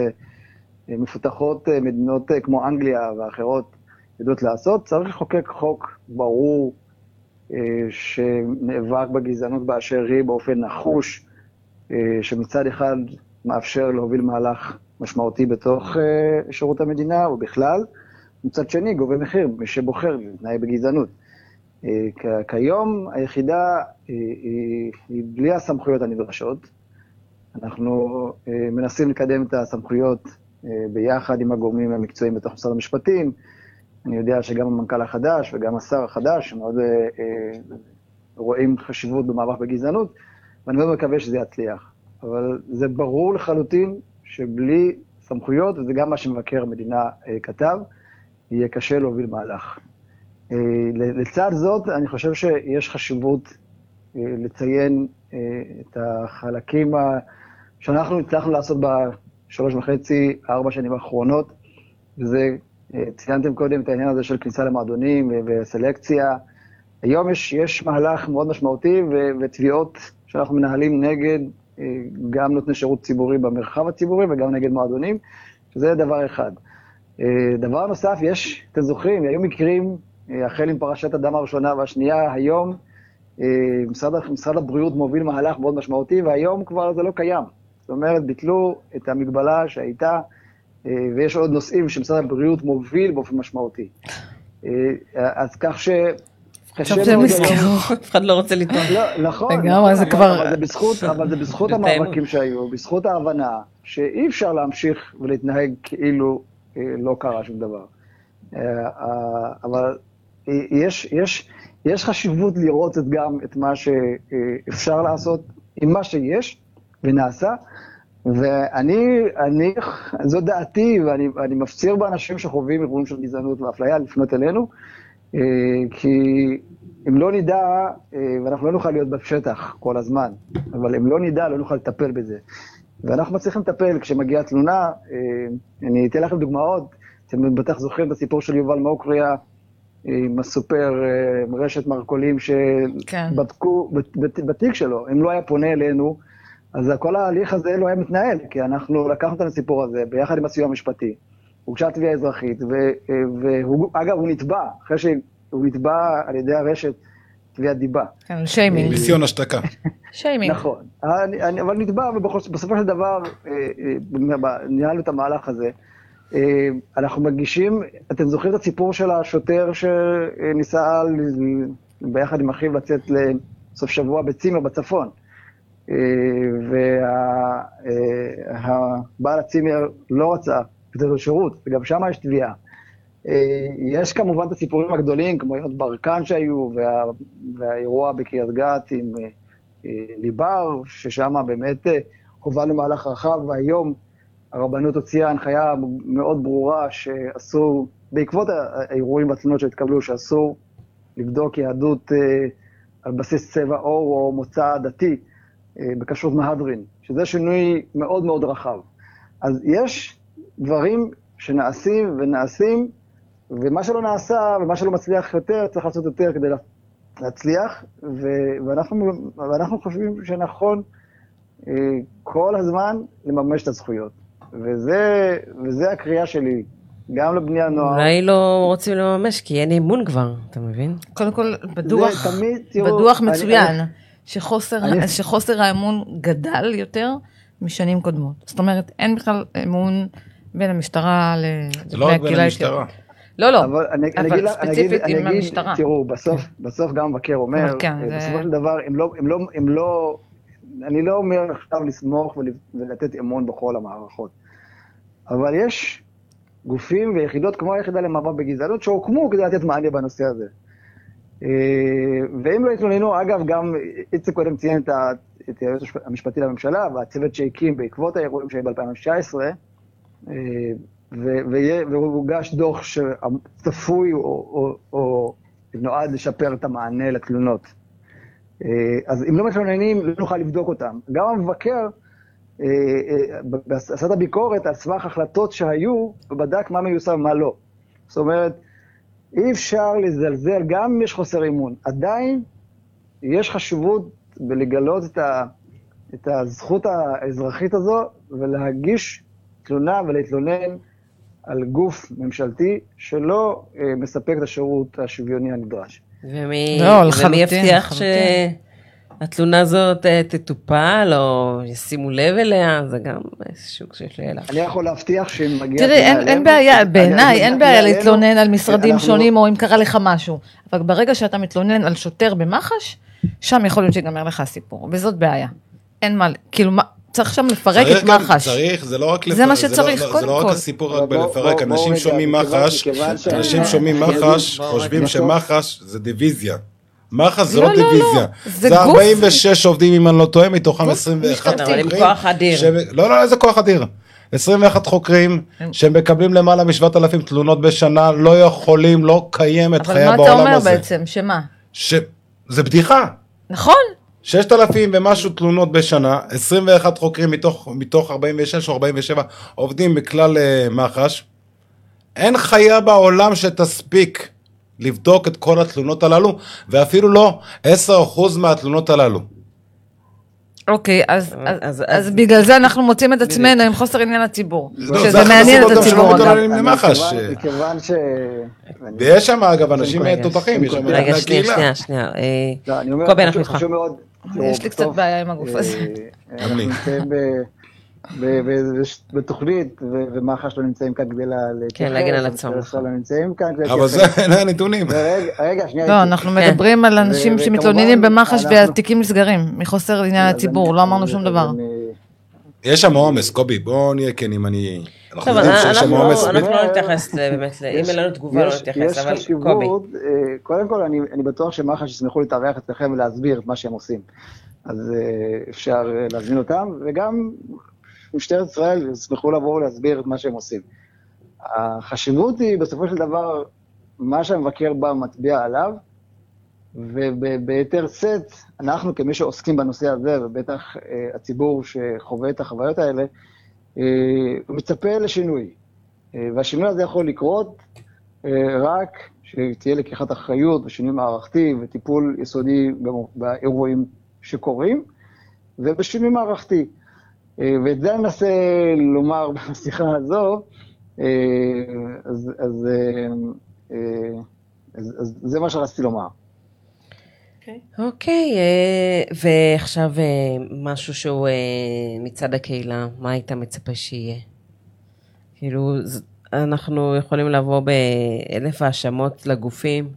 אה, מפותחות, מדינות כמו אנגליה ואחרות יודעות לעשות, צריך לחוקק חוק ברור שנאבק בגזענות באשר היא באופן נחוש, אה, שמצד אחד מאפשר להוביל מהלך משמעותי בתוך אה, שירות המדינה ובכלל, מצד שני גובה מחיר, מי שבוחר להתנהג בגזענות. אה, כיום היחידה אה, היא, בלי הסמכויות הנדרשות. אנחנו אה, מנסים לקדם את הסמכויות אה, ביחד עם הגורמים המקצועיים בתוך משרד המשפטים. אני יודע שגם המנכ"ל החדש וגם השר החדש מאוד אה, אה, רואים חשיבות במאבק בגזענות, ואני מאוד מקווה שזה יצליח. אבל זה ברור לחלוטין שבלי סמכויות, וזה גם מה שמבקר המדינה אה, כתב, יהיה קשה להוביל מהלך. אה, לצד זאת, אני חושב שיש חשיבות אה, לציין אה, את החלקים ה- שאנחנו הצלחנו לעשות בשלוש וחצי, ארבע שנים האחרונות, וזה, ציינתם קודם את העניין הזה של כניסה למועדונים וסלקציה. היום יש, יש מהלך מאוד משמעותי ותביעות שאנחנו מנהלים נגד אה, גם נותני שירות ציבורי במרחב הציבורי וגם נגד מועדונים, שזה דבר אחד. אה, דבר נוסף, יש, אתם זוכרים, היו מקרים, אה, החל עם פרשת הדם הראשונה והשנייה, היום אה, משרד, משרד הבריאות מוביל מהלך מאוד משמעותי, והיום כבר זה לא קיים. זאת אומרת, ביטלו את המגבלה שהייתה, אה, ויש עוד נושאים שמשרד הבריאות מוביל באופן משמעותי. אה, אז כך ש... עכשיו זה נזכרו. אף אחד לא רוצה לטעון. לא, נכון, נכון, זה אבל- זה בזכות. המאבקים שהיו, בזכות ההבנה שאי אפשר להמשיך ולהתנהג כאילו אה, לא קרה שום דבר. אה, אה, אבל יש, יש, יש חשיבות לראות גם את מה שאפשר לעשות עם מה שיש ונעשה, ואני, אני, זו דעתי, ואני אני מפציר באנשים שחווים אירועים של גזענות ואפליה לפנות אלינו, אה, כי אם לא נדע, אה, ואנחנו לא נוכל להיות בשטח כל הזמן, אבל אם לא נדע, לא נוכל לטפל בזה. ואנחנו מצליחים לטפל כשמגיעה תלונה, אה, אני אתן לכם דוגמאות, אתם בטח זוכרים את הסיפור של יובל מוקריה עם הסופר, עם רשת מרכולים כן. שבדקו בת- בתיק שלו, אם לא היה פונה אלינו, אז כל ההליך הזה לא היה מתנהל, כי אנחנו לקחנו את הסיפור הזה ביחד עם הסיוע המשפטי. הוגשה תביעה אזרחית, ו- והוא, אגב, הוא נתבע, אחרי שהוא נתבע על ידי הרשת תביעת דיבה. כן, שיימינג. ניסיון השתקה. שיימינג. נכון, אני, אני, אבל נתבע, ובסופו של דבר אה, אה, ניהלנו את המהלך הזה. אה, אנחנו מגישים, אתם זוכרים את הסיפור של השוטר שניסה ביחד עם אחיו לצאת לסוף שבוע בצימר בצפון. והבעל הצימר לא רצה לתת לו שירות, וגם שם יש תביעה. אה, יש כמובן את הסיפורים הגדולים, כמו יונות ברקן שהיו, וה, והאירוע בקריית גת עם אה, אה, ליבר, ששם באמת אה, הובלנו מהלך רחב, והיום הרבנות הוציאה הנחיה מאוד ברורה שאסור, בעקבות האירועים והתלונות שהתקבלו, שאסור לבדוק יהדות אה, על בסיס צבע עור או מוצא דתי אה, בכשרות מהדרין, שזה שינוי מאוד מאוד רחב. אז יש דברים שנעשים ונעשים, ומה שלא נעשה ומה שלא מצליח יותר, צריך לעשות יותר כדי לה- להצליח, ו- ואנחנו, ואנחנו חושבים שנכון אה, כל הזמן לממש את הזכויות. וזה, וזה הקריאה שלי, גם לבני הנוער. אולי לא רוצים לממש, כי אין אמון כבר, אתה מבין? קודם כל, בדוח, זה תמיד, תראו, בדוח אני- מצוין, אני- שחוסר, אני- שחוסר האמון גדל יותר משנים קודמות. זאת אומרת, אין בכלל אמון בין המשטרה זה לא רק בין המשטרה. לא, לא, אבל אני, אני אבל אני אגיד, ספציפית אני עם אגיד, המשטרה. תראו, בסוף, בסוף גם המבקר אומר, כן, אה, זה- בסופו של דבר, הם לא, הם לא, הם לא, אני לא אומר עכשיו לסמוך ול- ולתת אמון בכל המערכות, אבל יש גופים ויחידות כמו היחידה למאבק בגזענות שהוקמו כדי לתת מענה בנושא הזה. אה, ואם לא יתלוננו, אגב, גם איציק קודם ציין את את היועץ המשפטי לממשלה והצוות שהקים בעקבות האירועים שהיו ב-2019, אה, והוגש דוח שצפוי או, או, או נועד לשפר את המענה לתלונות. אה, אז אם לא מתלוננים, לא נוכל לבדוק אותם. גם המבקר עשה את הביקורת על סמך החלטות שהיו, ובדק מה מיושם ומה לא. זאת אומרת, אי אפשר לזלזל, גם אם יש חוסר אמון. עדיין יש חשיבות בלגלות את, ה, את הזכות האזרחית הזו ולהגיש תלונה ולהתלונן על גוף ממשלתי שלא אה, מספק את השירות השוויוני הנדרש. ומי, לא, ומי יבטיח לחלוטין. שהתלונה הזאת אה, תטופל, או ישימו לב אליה? זה גם סוג של שאלה. אני יכול להבטיח שאם מגיע... תראי, אין, אין בעיה, בעיניי אין בעיה להתלונן על משרדים אנחנו- שונים, או אם קרה לך משהו. אבל ברגע שאתה מתלונן על שוטר במח"ש, שם יכול להיות שיגמר לך הסיפור, וזאת בעיה. אין מה, כאילו, מה, צריך שם לפרק את מח"ש. צריך, זה לא רק זה מה לא- שצריך, לא- זה קודם לא רק כל. הסיפור אבל רק בלפרק, אנשים שומעים מח"ש, אנשים שומעים מח"ש, חושבים שמח"ש זה דיוויזיה. מח"ש זה לא, לא לא, לא. דיוויזיה, זה זה גוף- 46 עובדים אם אני לא טועה, מתוכם 21 אבל עם חוקרים. כוח אדיר. לא, לא, איזה כוח אדיר. 21 חוקרים שהם מקבלים למעלה מ-7,000 תלונות בשנה, לא יכולים, לא קיימת אבל חיה מה אתה בעולם אומר הזה. בעצם, שמה? ש- זה בדיחה. נכון, 6,000 ומשהו תלונות בשנה, 21 חוקרים מתוך, מתוך 46 או 47 עובדים בכלל אה, מח"ש. אין חיה בעולם שתספיק לבדוק את כל התלונות הללו, ואפילו לא 10% מהתלונות הללו. אוקיי, אז, אז, אז- אז, אז- בגלל זה אנחנו מוצאים את עצמנו עם חוסר עניין לציבור. לא, שזה מעניין את הציבור אגב. למח"ש. מכיוון- ש... ויש שם אגב אנשים תותחים, רגע, שנייה. שנייה, שנייה. אה, לא, אני אומר, קובי, אנחנו איתך. יש לי קצת בעיה עם הגוף אה, הזה. אה, בתוכנית, ומח"ש לא נמצאים כאן כדי להתייחס. להגן על המשטרת עצמם. ישראל לא נמצאים כאן כדי אבל זה. אלה הנתונים. רגע, שנייה. לא. אנחנו כן. מדברים על אנשים שמתלוננים במח"ש והתיקים נסגרים, מחוסר עניין לציבור, אני- לא אמרנו שום דבר. יש שם עומס, קובי, בואו נהיה כנים, אני... אנחנו יודעים שיש שם אנחנו עומס. אנחנו לא נתייחס ל- באמת, ל- אם אין לנו תגובה לא יש- נתייחס, אבל קובי. אה, קודם כל, אני, בטוח שמח"ש ישמחו להתארח אצלכם ולהסביר את מה שהם עושים. אז אה, אפשר אה, להזמין אותם, וגם משטרת ישראל ישמחו לבוא ולהסביר את מה שהם עושים. החשיבות היא, בסופו של דבר, מה שהמבקר בא מצביע עליו, וביתר שאת, אנחנו כמי שעוסקים בנושא הזה, ובטח אה, הציבור שחווה את החוויות האלה, אה, מצפה לשינוי. אה, והשינוי הזה יכול לקרות אה, רק שתהיה לקיחת אחריות ושינוי מערכתי וטיפול יסודי באירועים שקורים, ובשינוי מערכתי. אה, ואת זה אני מנסה לומר בשיחה הזו, אה, אז, אז, אה, אז, אז זה מה שרציתי לומר. אוקיי, אה, ועכשיו אה, משהו שהוא מצד הקהילה, מה היית מצפה שיהיה? כאילו, אנחנו יכולים לבוא באלף האשמות לגופים,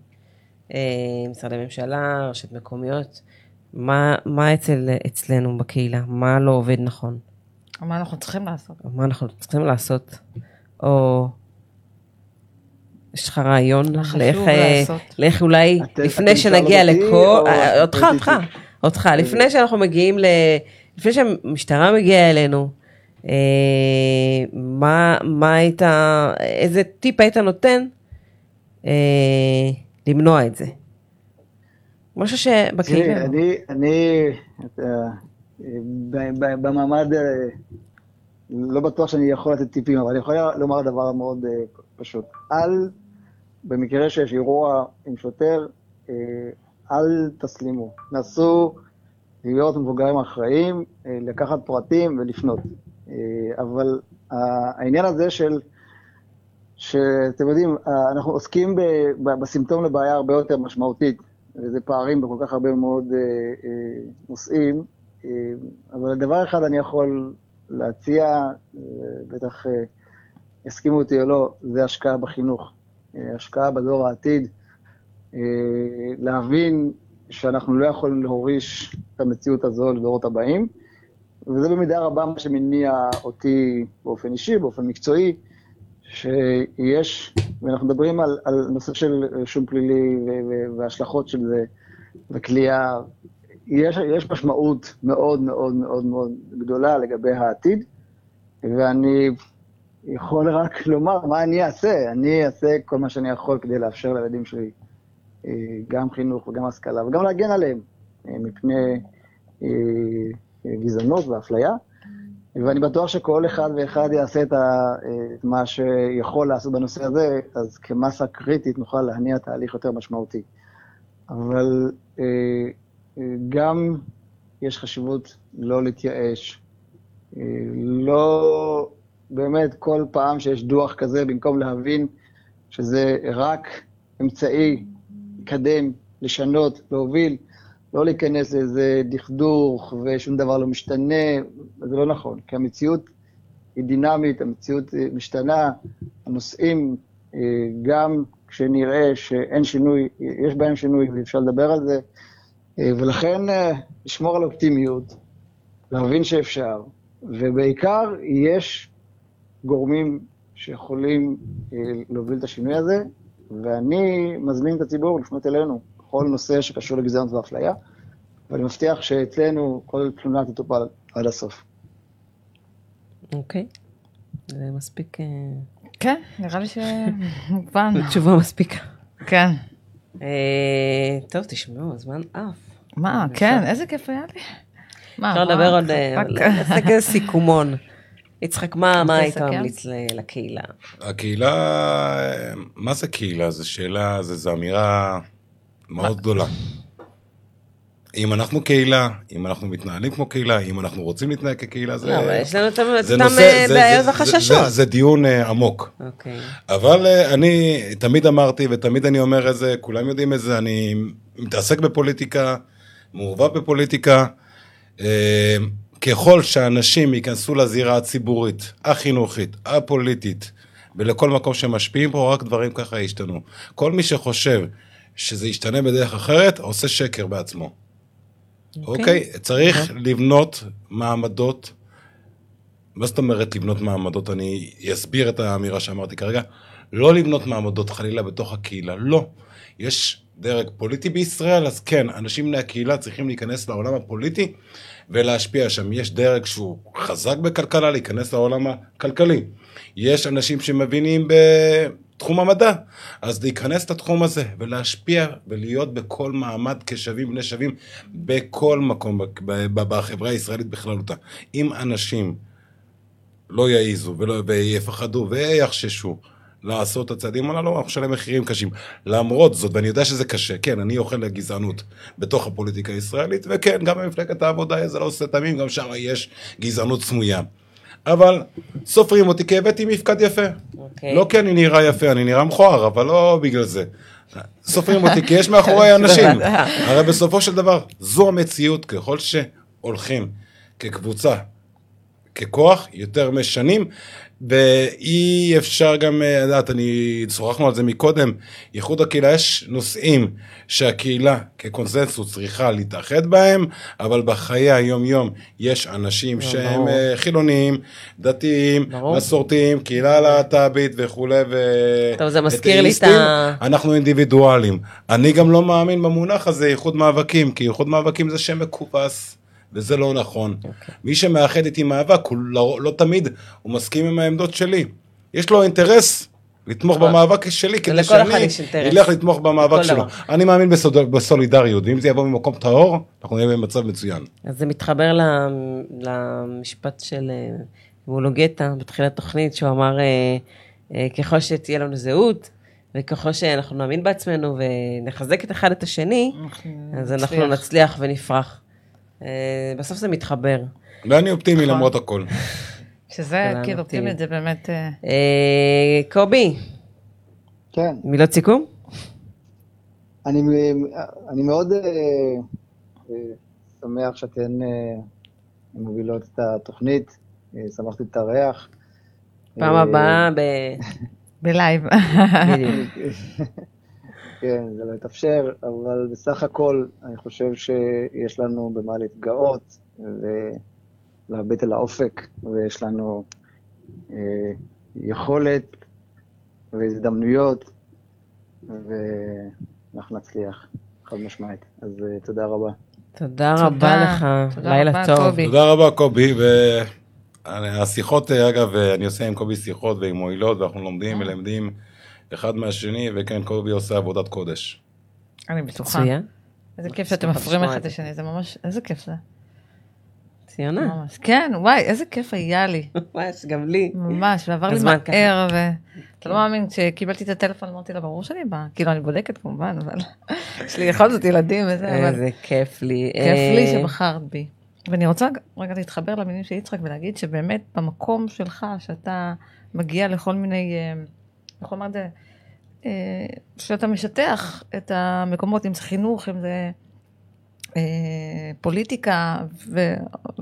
משרדי ממשלה, רשויות מקומיות. מה, מה אצל, אצלנו בקהילה? מה לא עובד נכון? מה אנחנו צריכים לעשות? או מה אנחנו צריכים לעשות? או יש לך רעיון לאיך, אה? לאיך אולי אתם- לפני אתם שנגיע לכל, או אה, אותך, אותי? אותך, אותך, לפני שאנחנו מגיעים ל... לפני שהמשטרה מגיעה אלינו, אה, מה, מה היית, איזה טיפ היית נותן אה, למנוע את זה? משהו שבקהילה. אני, אני, ב- במעמד, אה, לא בטוח שאני יכול לתת טיפים, אבל אני יכול לומר דבר מאוד אה, פשוט. אל, במקרה שיש אירוע עם שוטר, אה, אל תסלימו. נסו להיות מבוגרים אחראיים, אה, לקחת פרטים ולפנות. אבל העניין הזה של... שאתם יודעים, אנחנו עוסקים בסימפטום לבעיה הרבה יותר משמעותית, וזה פערים בכל כך הרבה מאוד נושאים, אבל דבר אחד אני יכול להציע, אה, בטח אה, יסכימו אותי או לא, זה השקעה בחינוך. אה, השקעה בדור העתיד, אה, להבין שאנחנו לא יכולים להוריש את המציאות הזו לדורות הבאים, וזה במידה רבה מה שמניע אותי באופן אישי, באופן מקצועי, שיש, ואנחנו מדברים על, על נושא של רישום פלילי ו- ו- וההשלכות של זה, וכליאה, יש, יש משמעות מאוד מאוד מאוד מאוד גדולה לגבי העתיד, ואני יכול רק לומר מה אני אעשה. אני אעשה כל מה שאני יכול כדי לאפשר לילדים שלי אה, גם חינוך וגם השכלה, וגם להגן עליהם אה, מפני אה, גזענות ואפליה. ואני בטוח שכל אחד ואחד יעשה את, ה, את מה שיכול לעשות בנושא הזה, אז כמסה קריטית נוכל להניע תהליך יותר משמעותי. אבל גם יש חשיבות לא להתייאש. אה, לא, באמת, כל פעם שיש דוח כזה, במקום להבין שזה רק אמצעי לקדם, לשנות, להוביל, לא להיכנס לאיזה דכדוך ושום דבר לא משתנה, זה לא נכון, כי המציאות היא דינמית, המציאות אה, משתנה, הנושאים, אה, גם כשנראה שאין שינוי, יש בהם שינוי ואפשר לדבר על זה, ולכן אה, לשמור על אופטימיות, להבין שאפשר, ובעיקר יש גורמים שיכולים אה, להוביל את השינוי הזה, ואני מזמין את הציבור לפנות אלינו בכל נושא שקשור לגזענות ואפליה, ואני מבטיח שאצלנו כל תלונה תטופל עד הסוף. אוקיי. זה מספיק, אה, כן, נראה לי שמובן. תשובה מספיקה. כן. אה, טוב, תשמעו, הזמן עף. מה, כן, איזה כיף היה לי. מה, אפשר לדבר עוד, אה, רק- נעשה כזה סיכומון. יצחק, מה היית? ממליץ לקהילה? הקהילה, מה זה קהילה? זו שאלה, זו אמירה מאוד גדולה. אם אנחנו קהילה, אם אנחנו מתנהלים כמו קהילה, אם אנחנו רוצים להתנהג כקהילה, זה... לא, אבל יש לנו את אותם נושא- אה, זה- בעיות זה- וחששות. זה- דיון אה, עמוק. אוקיי. אבל אה, אני תמיד אמרתי ותמיד אני אומר את זה, כולם יודעים את זה, אני מתעסק בפוליטיקה, מעורבב בפוליטיקה. אה, ככל שאנשים ייכנסו לזירה הציבורית, החינוכית, הפוליטית, ולכל מקום שמשפיעים פה, רק דברים ככה ישתנו. כל מי שחושב שזה ישתנה בדרך אחרת, עושה שקר בעצמו. אוקיי? צריך לבנות מעמדות מה זאת אומרת לבנות מעמדות? אני אסביר את האמירה שאמרתי כרגע. לא לבנות מעמדות חלילה בתוך הקהילה, לא. יש דרג פוליטי בישראל, אז כן, אנשים בני הקהילה צריכים להיכנס לעולם הפוליטי ולהשפיע שם. יש דרג שהוא חזק בכלכלה, להיכנס לעולם הכלכלי. יש אנשים שמבינים בתחום המדע, אז להיכנס לתחום הזה ולהשפיע ולהיות בכל מעמד כשווים בני שווים בכל מקום בחברה הישראלית בכללותה. אם אנשים לא יעיזו ולא, ויפחדו ויחששו לעשות את הצעדים הללו, אנחנו נשלם מחירים קשים. למרות זאת, ואני יודע שזה קשה, כן, אני אוכל לגזענות בתוך הפוליטיקה הישראלית, וכן, גם במפלגת העבודה זה לא עושה תמים, גם שם יש גזענות סמויה. אבל סופרים אותי כי הבאתי מפקד יפה. אוקיי. לא כי אני נראה יפה, אני נראה מכוער, אבל לא בגלל זה. סופרים אותי כי יש מאחורי אנשים. הרי בסופו של דבר, זו המציאות, ככל שהולכים כקבוצה, ככוח, יותר משנים, ואי אפשר גם, אה, לדעת, אני, שוחחנו על זה מקודם, איחוד הקהילה, יש נושאים שהקהילה כקונסנזוס צריכה להתאחד בהם, אבל בחיי היום-יום יש אנשים שהם ברור. אה, חילוניים, דתיים, ברור. מסורתיים, קהילה להט"בית וכולי, ו... טוב, זה מזכיר לי את. ה- אנחנו אינדיבידואלים. אני גם לא מאמין במונח הזה, איחוד מאבקים, כי איחוד מאבקים זה שם מכובס, וזה לא נכון. אוקיי. מי שמאחד איתי מאבק, הוא לא, לא תמיד, הוא מסכים עם העמדות שלי. יש לו אינטרס לתמוך נכון. במאבק שלי, כדי שאני. אלך לתמוך במאבק שלו. דבר. אני מאמין בסוד, בסולידריות, ואם זה יבוא ממקום טהור, אנחנו נהיה במצב מצוין. אז זה מתחבר למשפט של אה, מולוגטה בתחילת התוכנית, שהוא אמר, אה, אה, ככל שתהיה לנו זהות, וככל שאנחנו נאמין בעצמנו ונחזק את אחד את השני, אז אנחנו נצליח. נצליח ונפרח. אה, בסוף זה מתחבר. ואני אופטימי נכון. למרות הכל. שזה כולנו כאילו. אופטימית, זה באמת... אה, אה, קובי, כן, מילות סיכום? אני, אני מאוד אה, אה, שמח שאתן אה, מובילות את התוכנית, שמחתי להתארח. פעם אה, הבאה ב... בלייב. כן, זה לא יתאפשר, אבל בסך הכל אני חושב שיש לנו במה להתגאות ולהביט אל האופק, ויש לנו אה, יכולת והזדמנויות, ואנחנו נצליח, חד משמעית. אז אה, תודה רבה. תודה תודה. רבה לך, תודה לילה רבה, טוב. קובי. תודה רבה קובי, והשיחות, אגב, אני עושה עם קובי שיחות ועם מועילות, ואנחנו לומדים ולמדים אחד מהשני, וכן, קובי עושה עבודת קודש. אני בטוחה. מצוין. איזה כיף שאתם לשמוע אחד את השני, זה ממש, איזה כיף זה. ציונה. ממש. כן, וואי, איזה כיף היה לי. ממש, גם לי. ממש, ועבר לי הזמן ככה. מהר, ואתה לא מאמין, כשקיבלתי את הטלפון אמרתי לה, ברור שאני באה, כאילו אני בודקת כמובן, אבל יש לי בכל זאת ילדים וזה, אבל איזה כיף לי. כיף לי אה, שבחרת בי. ואני רוצה רגע להתחבר למילים של יצחק ולהגיד שבאמת במקום שלך, שאתה מגיע לכל מיני, אה, איך לומר את זה, אה, שאתה משטח את המקומות, אם זה חינוך, אם זה אה, פוליטיקה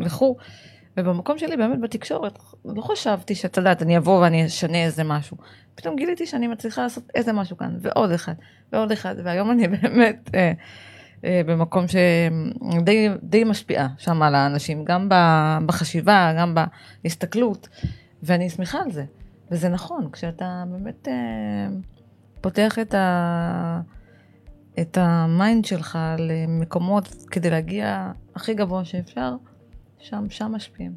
וכו', ובמקום שלי באמת בתקשורת, לא חשבתי שאת יודעת, אני אבוא ואני אשנה איזה משהו. פתאום גיליתי שאני מצליחה לעשות איזה משהו כאן, ועוד אחד, ועוד אחד, והיום אני באמת אה, אה, במקום שדי די משפיעה שם על האנשים, גם בחשיבה, גם בהסתכלות, ואני שמחה על זה. וזה נכון, כשאתה באמת אה, פותח את, ה, את ה mind שלך למקומות כדי להגיע הכי גבוה שאפשר, שם, שם משפיעים.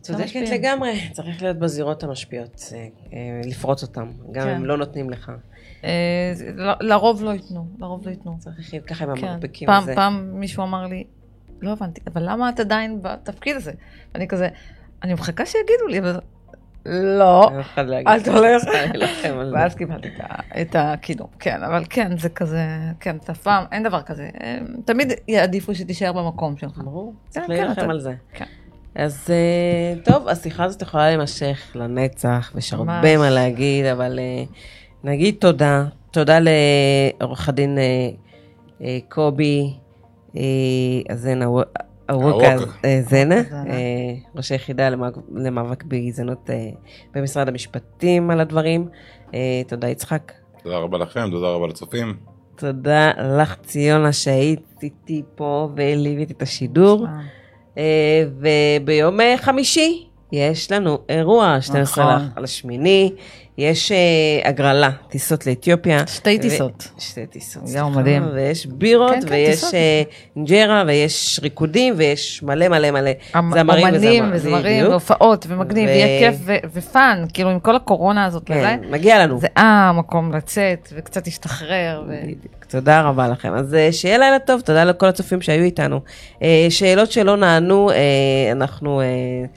צודקת. לגמרי, צריך להיות בזירות המשפיעות, אה, אה, לפרוץ אותם, גם כן. אם לא נותנים לך. אה, זה- ל- לרוב לא ייתנו, לרוב לא ייתנו. צריך לחיות ככה עם כן. המרפקים הזה. פעם מישהו אמר לי, לא הבנתי, אבל למה את עדיין בתפקיד הזה? אני כזה, אני מחכה שיגידו לי, אבל לא. אין. צריך להילחם על זה. ואז קיבלתי את הקידום, כן, אבל כן, זה כזה, כן, אתה אף פעם, אין דבר כזה. הם תמיד יעדיפו שתישאר במקום שלך. ברור, צריך כן, להילחם על זה. כן. אז אה, טוב, השיחה הזאת יכולה להימשך לנצח, ויש. הרבה מה להגיד, אבל אה, נגיד תודה. תודה לעורך הדין אה, קובי אה, אזנה, ארוקה ארוקה. אה, זנה. אה, ראש היחידה למאבק- בגזענות אה, במשרד המשפטים על הדברים. אה, תודה יצחק. תודה רבה לכם, תודה רבה לצופים. תודה לך ציונה שהיית איתי פה וליווית את השידור. אה, וביום אה, חמישי יש לנו אירוע, 12 נכון. על השמיני, יש אה, הגרלה, טיסות לאתיופיה. שתי ו- טיסות. שתי טיסות, סליחה. מדהים. ויש בירות, כן, כן, ויש. אה, אינג'רה, ויש ריקודים, ויש מלא מלא מלא זמרים אומנים וזמר- וזמרים בדיוק. והופעות ומגניב, ו- ויהיה כיף ו- ופאן, כאילו עם כל הקורונה הזאת וזה. כן, מגיע לנו. זה המקום לצאת וקצת להשתחרר. ו- בדיוק. תודה רבה לכם. אז אה, שיהיה לילה טוב, תודה לכל הצופים שהיו איתנו. אה, שאלות שלא נענו, אה, אנחנו...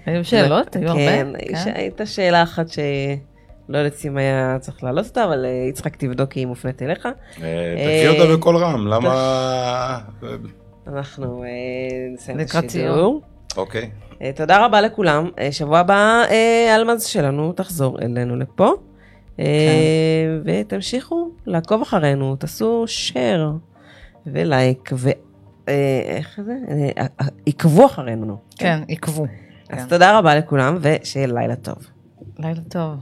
היו שאלות? היו הרבה? כן, כן. הייתה שאלה אחת שלא יודעת אם היה צריך להעלות אותה, אבל יצחק תבדוק כי היא מופנית אליך. תקריא אותה בקול רם, למה... אנחנו נסיים את השידור. אוקיי. תודה רבה לכולם. שבוע הבא אלמז שלנו תחזור אלינו לפה. אה, ותמשיכו לעקוב אחרינו, תעשו share ולייק, ואיך זה? אה, אה, עקבו אחרינו. כן, עקבו. אז כן. תודה רבה לכולם, ושיהיה לילה טוב. לילה טוב.